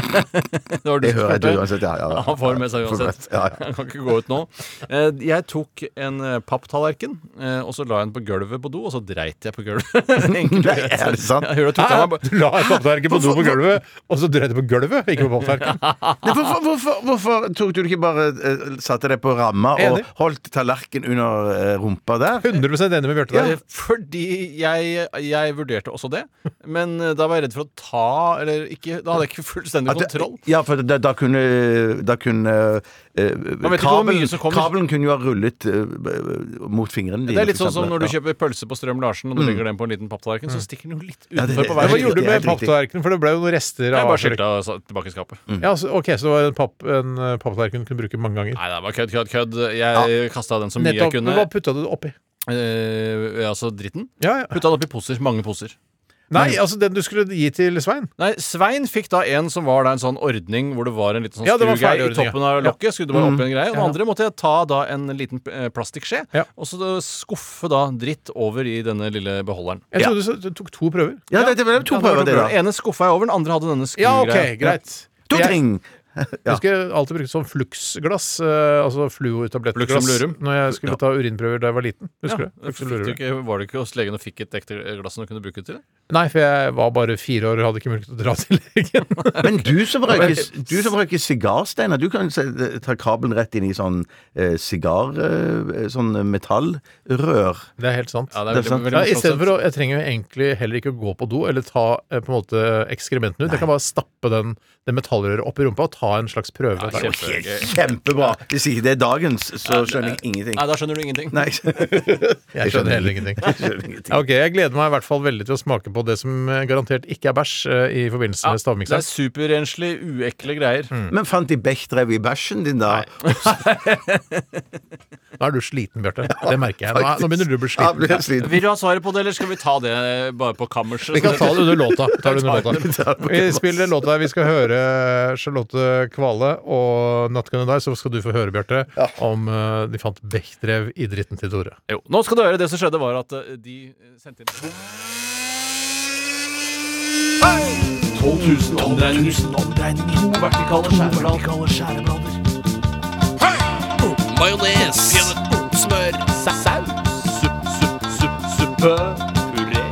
[laughs] det var du Det hører jeg uansett. Ja, ja, ja. Han får med seg uansett. Ja, ja. Han kan ikke gå ut nå. Eh, Jeg tok en eh, papptallerken, eh, og så la jeg den på gulvet på do, og så dreit jeg på gulvet. Enkelt og greit. er det sant? Ja, hører du, tok meg Du la en papptallerken på do på gulvet, og så dreit du på gulvet, ikke på papptallerkenen? [laughs] Nei, hvorfor, hvorfor, hvorfor tok du ikke bare eh, satte deg på ramma og Enig. holdt tallerken under eh, rumpa der? 100 enig med Bjarte der. Fordi jeg, jeg vurderte også det. Men da var jeg redd for å ta Eller ikke, da hadde jeg ikke fullstendig At det- kontroll. Ja, for da, da kunne, da kunne eh, kommer. kabelen kunne jo ha rullet eh, mot fingrene dine. Det er litt sånn som når du kjøper pølse på Strøm Larsen og du Mm. legger den på en liten papptallerken, så stikker den jo litt Ja, det- utenfor på det- veien. Hva gjorde du med papptallerkenen? For det ble jo noen rester av Jeg bare skylta tilbake i skapet. Ja, så, ok, så det var en, papp, en eh, papptallerken du kunne bruke mange ganger. Nei, det var kødd, kødd, kødd. Jeg kasta den så mye jeg kunne. Hva putta du oppi? Eh, altså dritten? Ja, ja. Putta den oppi poser. Mange poser. Nei, altså den du skulle gi til Svein. Nei, Svein fikk da en som var da en sånn ordning hvor det var en liten sånn Ja, skrugreie i toppen av lokket. Skulle det bare Mm. opp en greie. Og den Ja. andre måtte jeg ta da en liten eh, plastikkskje, og så skuffe da dritt over i denne lille beholderen. Jeg trodde du du tok to prøver. Ja, det, det var to Ja, det prøver, det, da. prøver. ene skuffa jeg over, den andre hadde denne Ja, okay, ok, greit. To Jeg- [laughs] ting! Jeg husker jeg alltid brukte sånn fluksglass, eh, altså Fluxum lurum. når jeg skulle ta urinprøver da jeg var liten. Husker du? Ja, Fluxum fikk du lurum. ikke, var du ikke hos legen og fikk et ekte glass som du kunne bruke til det? Nei, for jeg var bare fire år og hadde ikke mulighet til å dra til legen. [laughs] Men du som røyker, du som røyker sigar, Steinar, du kan se- ta kabelen rett inn i sånn eh, sigar... Eh, sånn metallrør. Det er helt sant. Ja, det er Det er veldig, sant. veldig Ja, I morsomt stedet for å, Jeg trenger jo egentlig heller ikke å gå på do eller ta eh, på en måte ekskrementene ut. Jeg kan bare stappe den, det metallrøret opp i rumpa og ta en slags prøve. Ja, der. kjempegøy. Kjempebra! Hvis ikke det er dagens, så skjønner jeg ingenting. Nei, da skjønner du ingenting. Nei. [laughs] Jeg skjønner heller ingenting. skjønner Ok, Jeg gleder meg i hvert fall veldig til å smake på det som eh, garantert ikke er bæsj eh, i forbindelse med Det er stavmikseren. superrenslig, uekle greier. Men fant de Bechdrev i bæsjen din, da? [laughs] [laughs] Nå er du sliten, Bjarte. Det merker jeg. Nå, er, nå begynner du å bli sliten. Ja, sliten. Vil du ha svaret på det, eller skal vi ta det bare på kammerset? Vi kan ta det under låta. Ta det under låta. Det Vi spiller låta Vi skal høre Charlotte Kvale og Not Gonna Die. Så skal du få høre, Bjarte, om eh, de fant Bechdrev i dritten til Tore. Jo, nå skal du høre. Det som skjedde, var at eh, de sendte inn 12 000 omdreininger. To vertikale skjæreblader. Majones. Smør. Saus. Supp, supp, supp, suppe. Puré.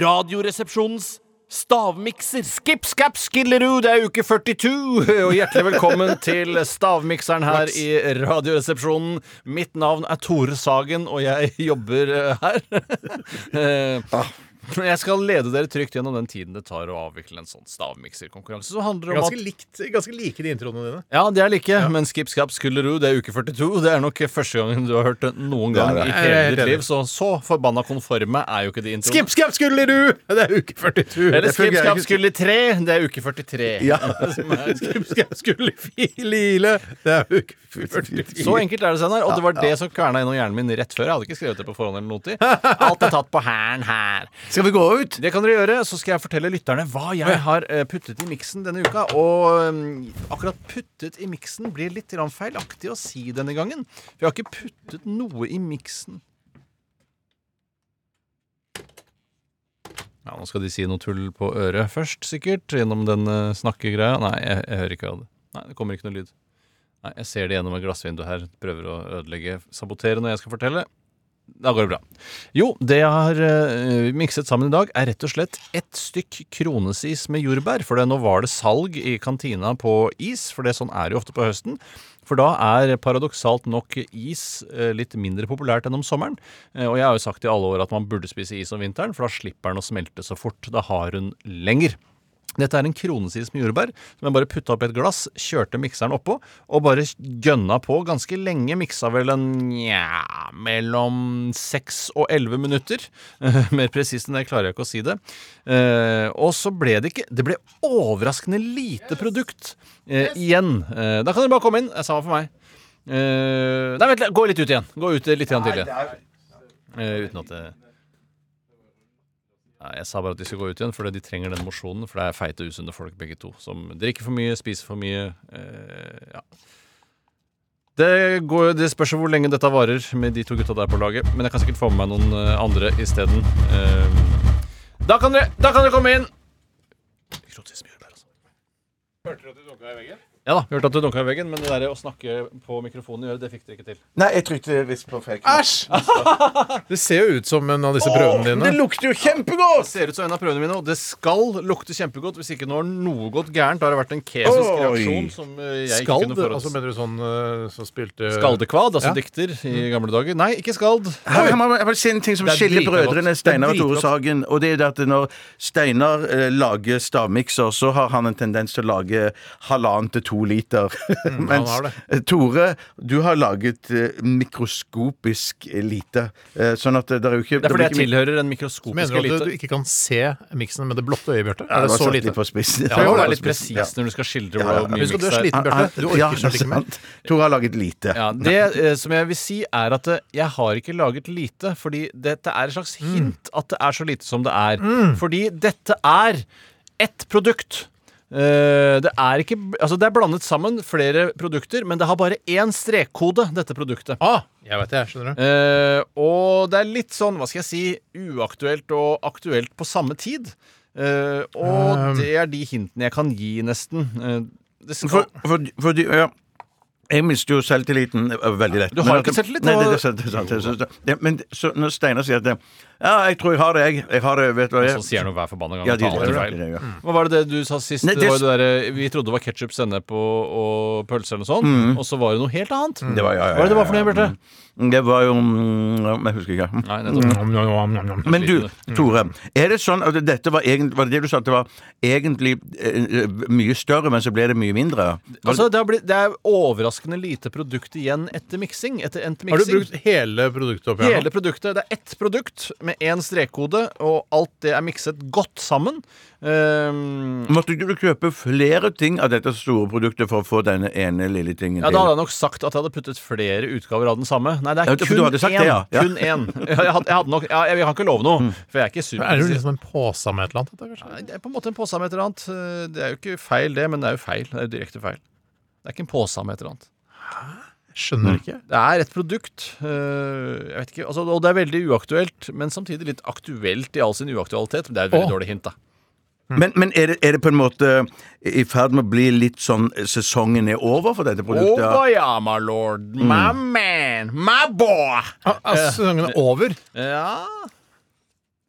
Radioresepsjonens stavmikser. Skip, skap, skilleroo, det er uke 42. [laughs] Og hjertelig velkommen til stavmikseren her i Radioresepsjonen. Mitt navn er Tore Sagen, og jeg [laughs] jobber eh, her. [laughs] Jeg skal lede dere trygt gjennom den tiden det tar å avvikle en sånn stavmikserkonkurranse. Så handler det om Ganske, at likt, ganske like de introene dine. ja, de er like, men Skip Skap Skullerud, det er uke 42. Det er nok første gangen du har hørt det noen gang det det i hele ditt liv. Så så forbanna konforme er jo ikke de introene. Skip, skap, skulle! Det er uke 42. Eller Skip Skap ikke. 3, det er uke 43. Ja. [laughs] Skip, skap, skulle lile. Det er uke 44. Så enkelt er det, Steinar. Og det var det som kverna innom hjernen min rett før. Jeg hadde ikke skrevet det på forhånd eller noe til. Alt er tatt på hæren her. Skal vi gå ut? Det kan dere gjøre. Så skal jeg fortelle lytterne hva jeg har eh, puttet i miksen denne uka. Og mm, akkurat puttet i miksen blir litt feilaktig å si denne gangen. For jeg har ikke puttet noe i miksen. Ja, Nå skal de si noe tull på øret først, sikkert. Gjennom den uh, snakkegreia. Nei, jeg, jeg hører ikke av det. Nei, Det kommer ikke noe lyd. Nei, Jeg ser det gjennom et glassvindu her. Prøver å ødelegge, sabotere når jeg skal fortelle. Da går det bra. Jo, det jeg har uh, mikset sammen i dag, er rett og slett ett stykk kronesis med jordbær. For det, nå var det salg i kantina på is, for det sånn er det jo ofte på høsten. For da er paradoksalt nok is eh, litt mindre populært enn om sommeren. Eh, og jeg har jo sagt i alle år at man burde spise is om vinteren, for da slipper den å smelte så fort. Da har hun lenger. Dette er en kronesis med jordbær som jeg bare putta opp i et glass, kjørte mikseren oppå og bare gønna på ganske lenge. Miksa vel en nja, mellom seks og elleve minutter. [laughs] Mer presist enn det klarer jeg ikke å si det. Eh, og så ble det ikke Det ble overraskende lite produkt eh, igjen. Eh, da kan dere bare komme inn. Det er samme for meg. Eh, nei, vent, gå litt ut igjen. Gå ut litt igjen til igjen. Eh, uten at det Jeg sa bare at de skal gå ut igjen, for de trenger den mosjonen. For det er feite, usunne folk begge to, som drikker for mye, spiser for mye. Eh, ja. Det, går, det spørs hvor lenge dette varer med de to gutta der på laget. Men jeg kan sikkert få med meg noen eh, andre isteden. Eh, da, kan dere- da kan dere komme inn! Krotis med der, altså. Hørte du at du dunka i veggen? Ja da, vi hørte at du dunka i veggen, men det der å snakke på mikrofonen i øret, det fikk dere ikke til. Nei, jeg trykte visst på feil knapp. Æsj! [laughs] Det ser jo ut som en av disse prøvene dine. Det lukter jo kjempegodt! Det ser ut som en av prøvene mine, og det skal lukte kjempegodt. Hvis ikke nå har noe gått gærent, da har det vært en kesisk Oi. reaksjon som eh, jeg ikke Skald? kunne forutse. Altså mener du sånn eh, som spilte Skaldekvad, altså Ja. dikter i gamle dager. Nei, ikke skald. Her, jeg vil jeg si en ting som Det er skiller dritgodt. brødrene Det er Steinar og Tore dritgodt. Sagen. Og det er det at når Steinar eh, lager stavmikser, så har han en tendens til å lage halvannen til to liter. Mm, Mens eh, Tore, du har laget eh, mikroskopisk lite. Eh, sånn at det er jo ikke Det er fordi jeg tilhører en tilhører den Mener du at elite. du ikke kan se miksen med det blotte øyet, Bjarte? Ja, Er det var så lite? litt på spissen. Ja, Det du må var være litt presist når du skal skildre Ja, ja. hvor mye miks det du er sliten, Bjarte. Du ja, orker snart ikke mer. Tore har laget lite. Ja, Det eh, som jeg vil si, er at eh, jeg har ikke laget lite. Fordi dette er et slags Mm. hint at det er så lite som det er. Fordi dette er ett produkt. Eh, det er ikke Altså, det er blandet sammen flere produkter, men det har bare én strekkode, dette produktet. Ah, jeg vet det, skjønner du. Eh, og det er litt sånn, hva skal jeg si, uaktuelt og aktuelt på samme tid. Eh, og Um. det er de hintene jeg kan gi, nesten. Eh, det skal, For, for, for de, ja. Jeg mister jo selvtilliten veldig lett. Du har Men ikke selvtillit, Nei, det, det, det det. Men så, når Steinar sier at det, Ja, jeg tror jeg har det, jeg. Jeg har det, vet du hva jeg Så sier han jo hver forbanna gang. Ja, de det, feil. de gjør det. Hva var det det du sa sist? Nei, det det- det der, vi trodde det var ketsjup, sennep og, og pølse eller noe sånt, Mm. og så var det noe helt annet. Det var, ja, ja, Hva er det det var for ja, noe, ja. Bjarte? Det var jo mm, Jeg husker ikke. Nei, nettopp. Men du, Tore. Er det sånn at dette var egentlig Var det det du sa? At det var egentlig eh, mye større, men så ble det mye mindre? Var Altså, det, har blitt, det er overraskende lite produkt igjen etter miksing. Etter endt Har du brukt hele produktet opp igjen? Hele produktet. Det er ett produkt med én strekkode, og alt det er mikset godt sammen. Um, Måtte du kjøpe flere ting av dette store produktet for å få denne ene lille tingen ja. Da hadde jeg nok sagt at jeg hadde puttet flere utgaver av den samme. Nei, det er for kun én. det, ja. Ja. Kun én. Jeg, hadde- jeg, hadde nok, ja, jeg kan ikke love noe, for jeg er ikke super. Er det liksom en pose med et eller annet? Dette, Det er på en måte en pose med et eller annet. Eh, Det er jo ikke feil, det, men det er jo feil. Det er jo direkte feil. Det er ikke en pose med et eller annet. Jeg skjønner ikke. Det er et produkt. øh, jeg vet ikke, altså, Og det er veldig uaktuelt, men samtidig litt aktuelt i all sin uaktualitet. Det er et veldig Åh. dårlig hint, da. Men, men er, det, er det på en måte i ferd med å bli litt sånn Sesongen er over for dette produktet? Oh, ja, my lord. My man. My boy. Ah, ah, Sesongen er over. Ja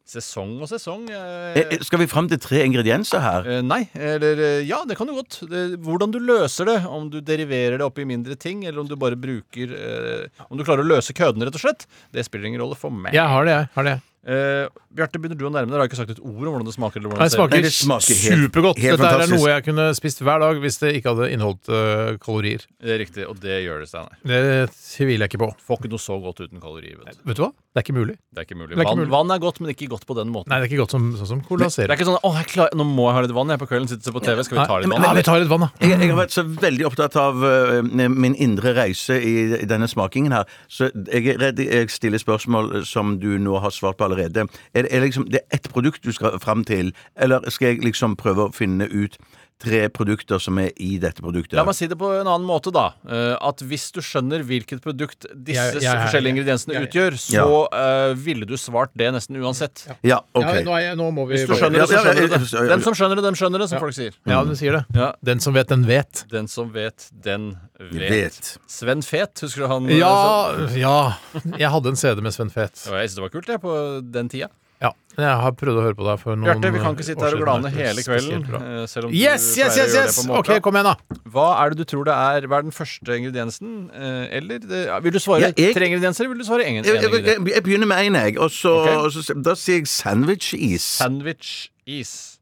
Sesong og sesong. Eh, eh, eh, Skal vi fram til tre ingredienser her? eh, nei. Eller eh, ja, det kan du godt. Det, hvordan du løser det. Om du deriverer det opp i mindre ting, eller om du bare bruker eh, Om du klarer å løse kødene, rett og slett. Det spiller ingen rolle for meg. Jeg har det, jeg. Har det. Eh, Bjarte, begynner du å nærme deg? Har jeg ikke sagt et ord om hvordan det smaker? Eller hvordan Det det ser smaker, det smaker supergodt. helt Dette er noe jeg kunne spist hver dag hvis det ikke hadde inneholdt uh, kalorier. Det er riktig, og det gjør det, Steinar. Det tviler jeg ikke på. Får ikke noe så godt uten kalorier. Vet du. Vet du hva? Det er ikke mulig. Det er ikke mulig. Er ikke vann, mulig. vann er godt, men ikke godt på den måten. Nei, det er ikke godt som, sånn som Cola det er ikke sånn 'Å, klar, nå må jeg ha litt vann jeg på kvelden', sitter og ser på TV. Skal vi ta litt vann? Ja, vi tar litt vann, da. Jeg, jeg har vært så veldig opptatt av uh, min indre reise i, i denne smakingen her, så jeg er redd jeg stiller spørsmål som du nå har svart på allerede. Er det, er liksom, det er ett produkt du skal fram til, eller skal jeg liksom prøve å finne ut tre produkter som er i dette produktet? La meg si det på en annen måte, da. Eh, at hvis du skjønner hvilket produkt disse Jeg- jeg- forskjellige jeg- ingrediensene jeg- utgjør, så eh, ville du svart det nesten uansett. Ja, ok. Ja, nå, er jeg, nå må vi Hvis du skjønner det, så Ja, ja, ja, skjønner du det. ja, ja. Den som skjønner det, den skjønner det, som folk sier. Ja, den sier det. Ja. Den som vet, den vet. Den som vet, den vet. Vet. Sven Fet, husker du han? eh, Ja, ja. Jeg hadde en CD med Sven Fet. Jeg synes det var kult, jeg, på den tida. Ja, jeg har prøvd å høre på deg for noen år siden. Bjarte, vi kan ikke sitte her og glane hele kvelden. Eh, Selv om Yes, du yes, yes! yes! Ok, kom igjen, da. Hva er det du tror det er? Hva er den første ingrediensen? Eh, Eller det, Vil du svare Ja, jeg- tre ingredienser, eller vil du svare én? Jeg, jeg, jeg, begynner med én, jeg. Og så, okay. og så Da sier jeg sandwich-is. Sandwich-is.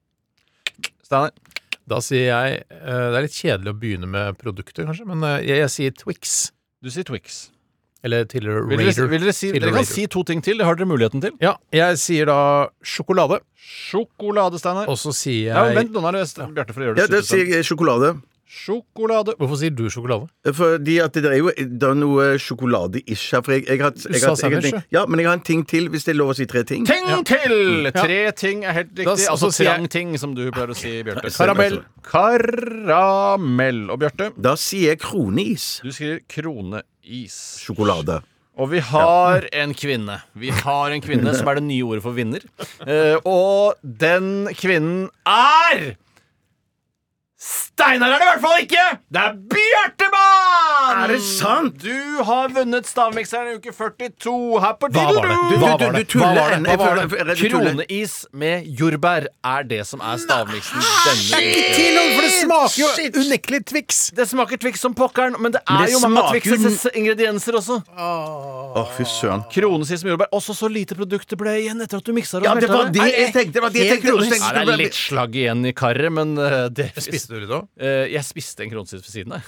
Steinar? Da sier jeg eh, Det er litt kjedelig å begynne med produkter, kanskje, men jeg, jeg sier Twix. Du sier Twix. Eller tidligere Vil Raider. vil dere, si, Tidligere dere kan Raider. si to ting til. Det har dere muligheten til. Ja, jeg sier da sjokolade. Sjokolade, Steinar. Og så sier Ja, jeg vent, nå er det Bjarte for å gjøre Ja, det det sier jeg sjokolade. Sjokolade. Hvorfor sier du sjokolade? Fordi at det er jo det er noe sjokolade-ish her. For jeg, jeg, har, jeg, har- jeg, har- sandwich, ja. Ja, men jeg har en ting til, hvis det er lov å si tre ting. Ting til! Tre ting er helt riktig. og Altså så sier jeg- trang ting, som du pleier å si, Bjarte. Karamell. Karamell. Og Bjarte, Da sier jeg kroneis. du skriver kroneis. Sjokolade. Og vi har en kvinne. Vi har en kvinne som er det nye ordet for vinner. Eh, og den kvinnen er Steinar er det i hvert fall ikke! Det er Bjørtemann! Er det sant? Du har vunnet stavmikseren i uke 42 her på Hva var det? Diddle-doo. Hva Du, var du, det? du tuller. Hva var det? Hva var det? Kroneis med jordbær er det som er stavmiksen denne uken. For det smaker jo unektelig Twix. Det smaker Twix som pokkeren, men det er Men det jo mange Twix' Twixes ingredienser også. Å, fy søren. Kronesis med jordbær. Også så lite produkt det ble igjen etter at du miksa det. Ja, det var det jeg tenkte. Det var det jeg tenkte. det er litt slagg igjen i karret, men eh, det Spiste du det òg? Eh, Jeg spiste en kronesis ved siden av.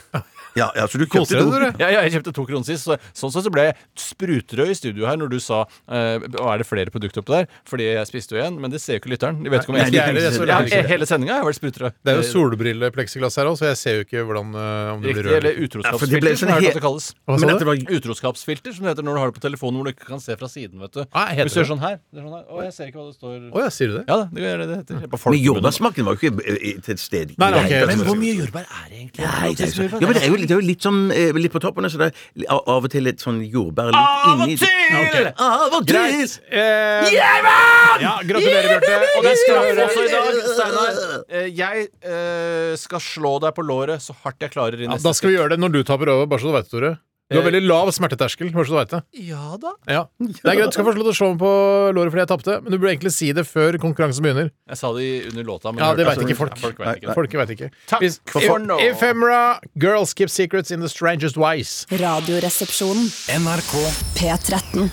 Ja, ja, så du Koser kjøpte du to. dere? Ja, ja, jeg kjøpte to kronesis. Så, sånn sett så ble jeg sprutrød i studio her når du sa eh, Er det flere produkter oppi der? Fordi jeg spiste jo en, men det ser jo ikke lytteren. De vet ikke om Nei, jeg de kan ikke se det. Ja, Det er ikke Hele sendinga har jeg vært sprutrød. Det er jo solbrillepleksiglass her òg, så jeg ser jo ikke hvordan øh, om det blir Riktig, rød. eller Ja, for det ble utroskapsfilter, som sånn jeg har he- det kalles. Hva sa Men du? dette var Utroskapsfilter, som det heter når du har det på telefonen hvor du ikke kan se fra siden. vet du Ah, heter Hvis du det? sånn her, det er sånn her. Å, jeg ser ikke hva det står Å ja, sier du det? Ja da, det gjør det det heter. På Men folkemunne. jordbærsmaken var jo ikke eh, eh, til stede. Nei, nei, ok, Nei, men altså, hvor mye jordbær er det egentlig? Nei, det er, jo så- ja, men det er jo, det er jo litt sånn eh, Litt på toppen, så det er av av og til litt sånn jordbær litt Av og inni til! Av og til! Greit. Eh, ja, gratulerer, Bjarte. Og det skal du også i dag, Steinar. Eh, Jeg eh, skal slå deg på låret så hardt jeg klarer i Ja, neste da skal vi gjøre det når du taper over, bare så du veit Tore. Du har veldig lav smerteterskel, bare så du vet det. Ja da. Ja. Det er greit, du skal få lov til å slå meg på låret fordi jeg tapte, men du burde egentlig si det før konkurransen begynner. Jeg sa det under låta. Men Ja, det veit vet ikke folk. Ja, folk vet ikke det. Folk vet ikke. Takk Hvis- for nå. Ephemera, Girls Keep Secrets in the Strangest Wise. Radioresepsjonen. NRK P13.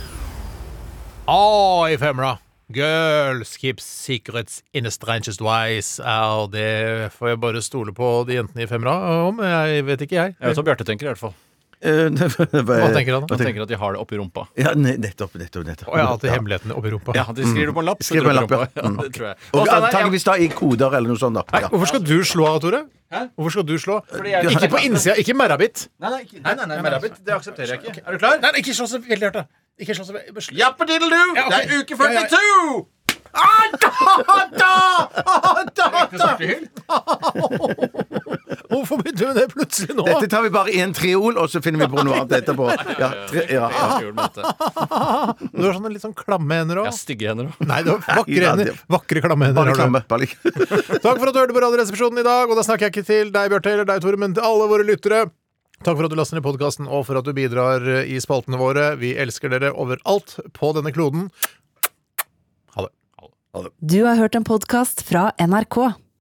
Å, Ephemera. Girls Keep Secrets in the Strangest Wise. Ja, det får jeg bare stole på de jentene i Ephemera om. Jeg vet ikke, jeg. Jeg vet hva Bjarte tenker, i hvert fall. Eh, [laughs] Hva tenker han da? Han tenker at de har det oppi rumpa. Ja, ne- nettopp, nettopp, nettopp. Jeg har alltid hemmelighetene oppi rumpa. Ja, De skriver det på en lapp. Skriver en lapp, ja. ja. Det tror jeg. Og antakeligvis da i koder eller noe sånt, da. Nei, hvorfor skal du slå, av, Tore? Hæ? Hvorfor skal du slå? jeg- Ikke på innsida, ikke merrabit. Nei, nei, ikke- nei, nei, nei, Merabit, det aksepterer jeg ikke. Er du klar? Nei, nei, ikke slå så veldig hardt, da. Ikke slå så veldig. Jappediddle-doo! Ja, okay. Det er uke Ja, ja. 42! Ah, da, da, da, da. Hvorfor begynte vi med det plutselig nå? Dette tar vi bare i en triol, og så finner vi på noe annet etterpå. Ja, tre, ja. Du har sånne litt sånn klamme hender òg. Ja, stygge hender òg. Nei, du har vakre hender. Vakre, klamme hender. Bare klamme. Bare. Takk for at du hørte på Radioresepsjonen i dag, og da snakker jeg ikke til deg, Bjarte, eller deg, Tore, men til alle våre lyttere. Takk for at du laster ned podkasten, og for at du bidrar i spaltene våre. Vi elsker dere overalt på denne kloden. Ha det. Du har hørt en podkast fra NRK.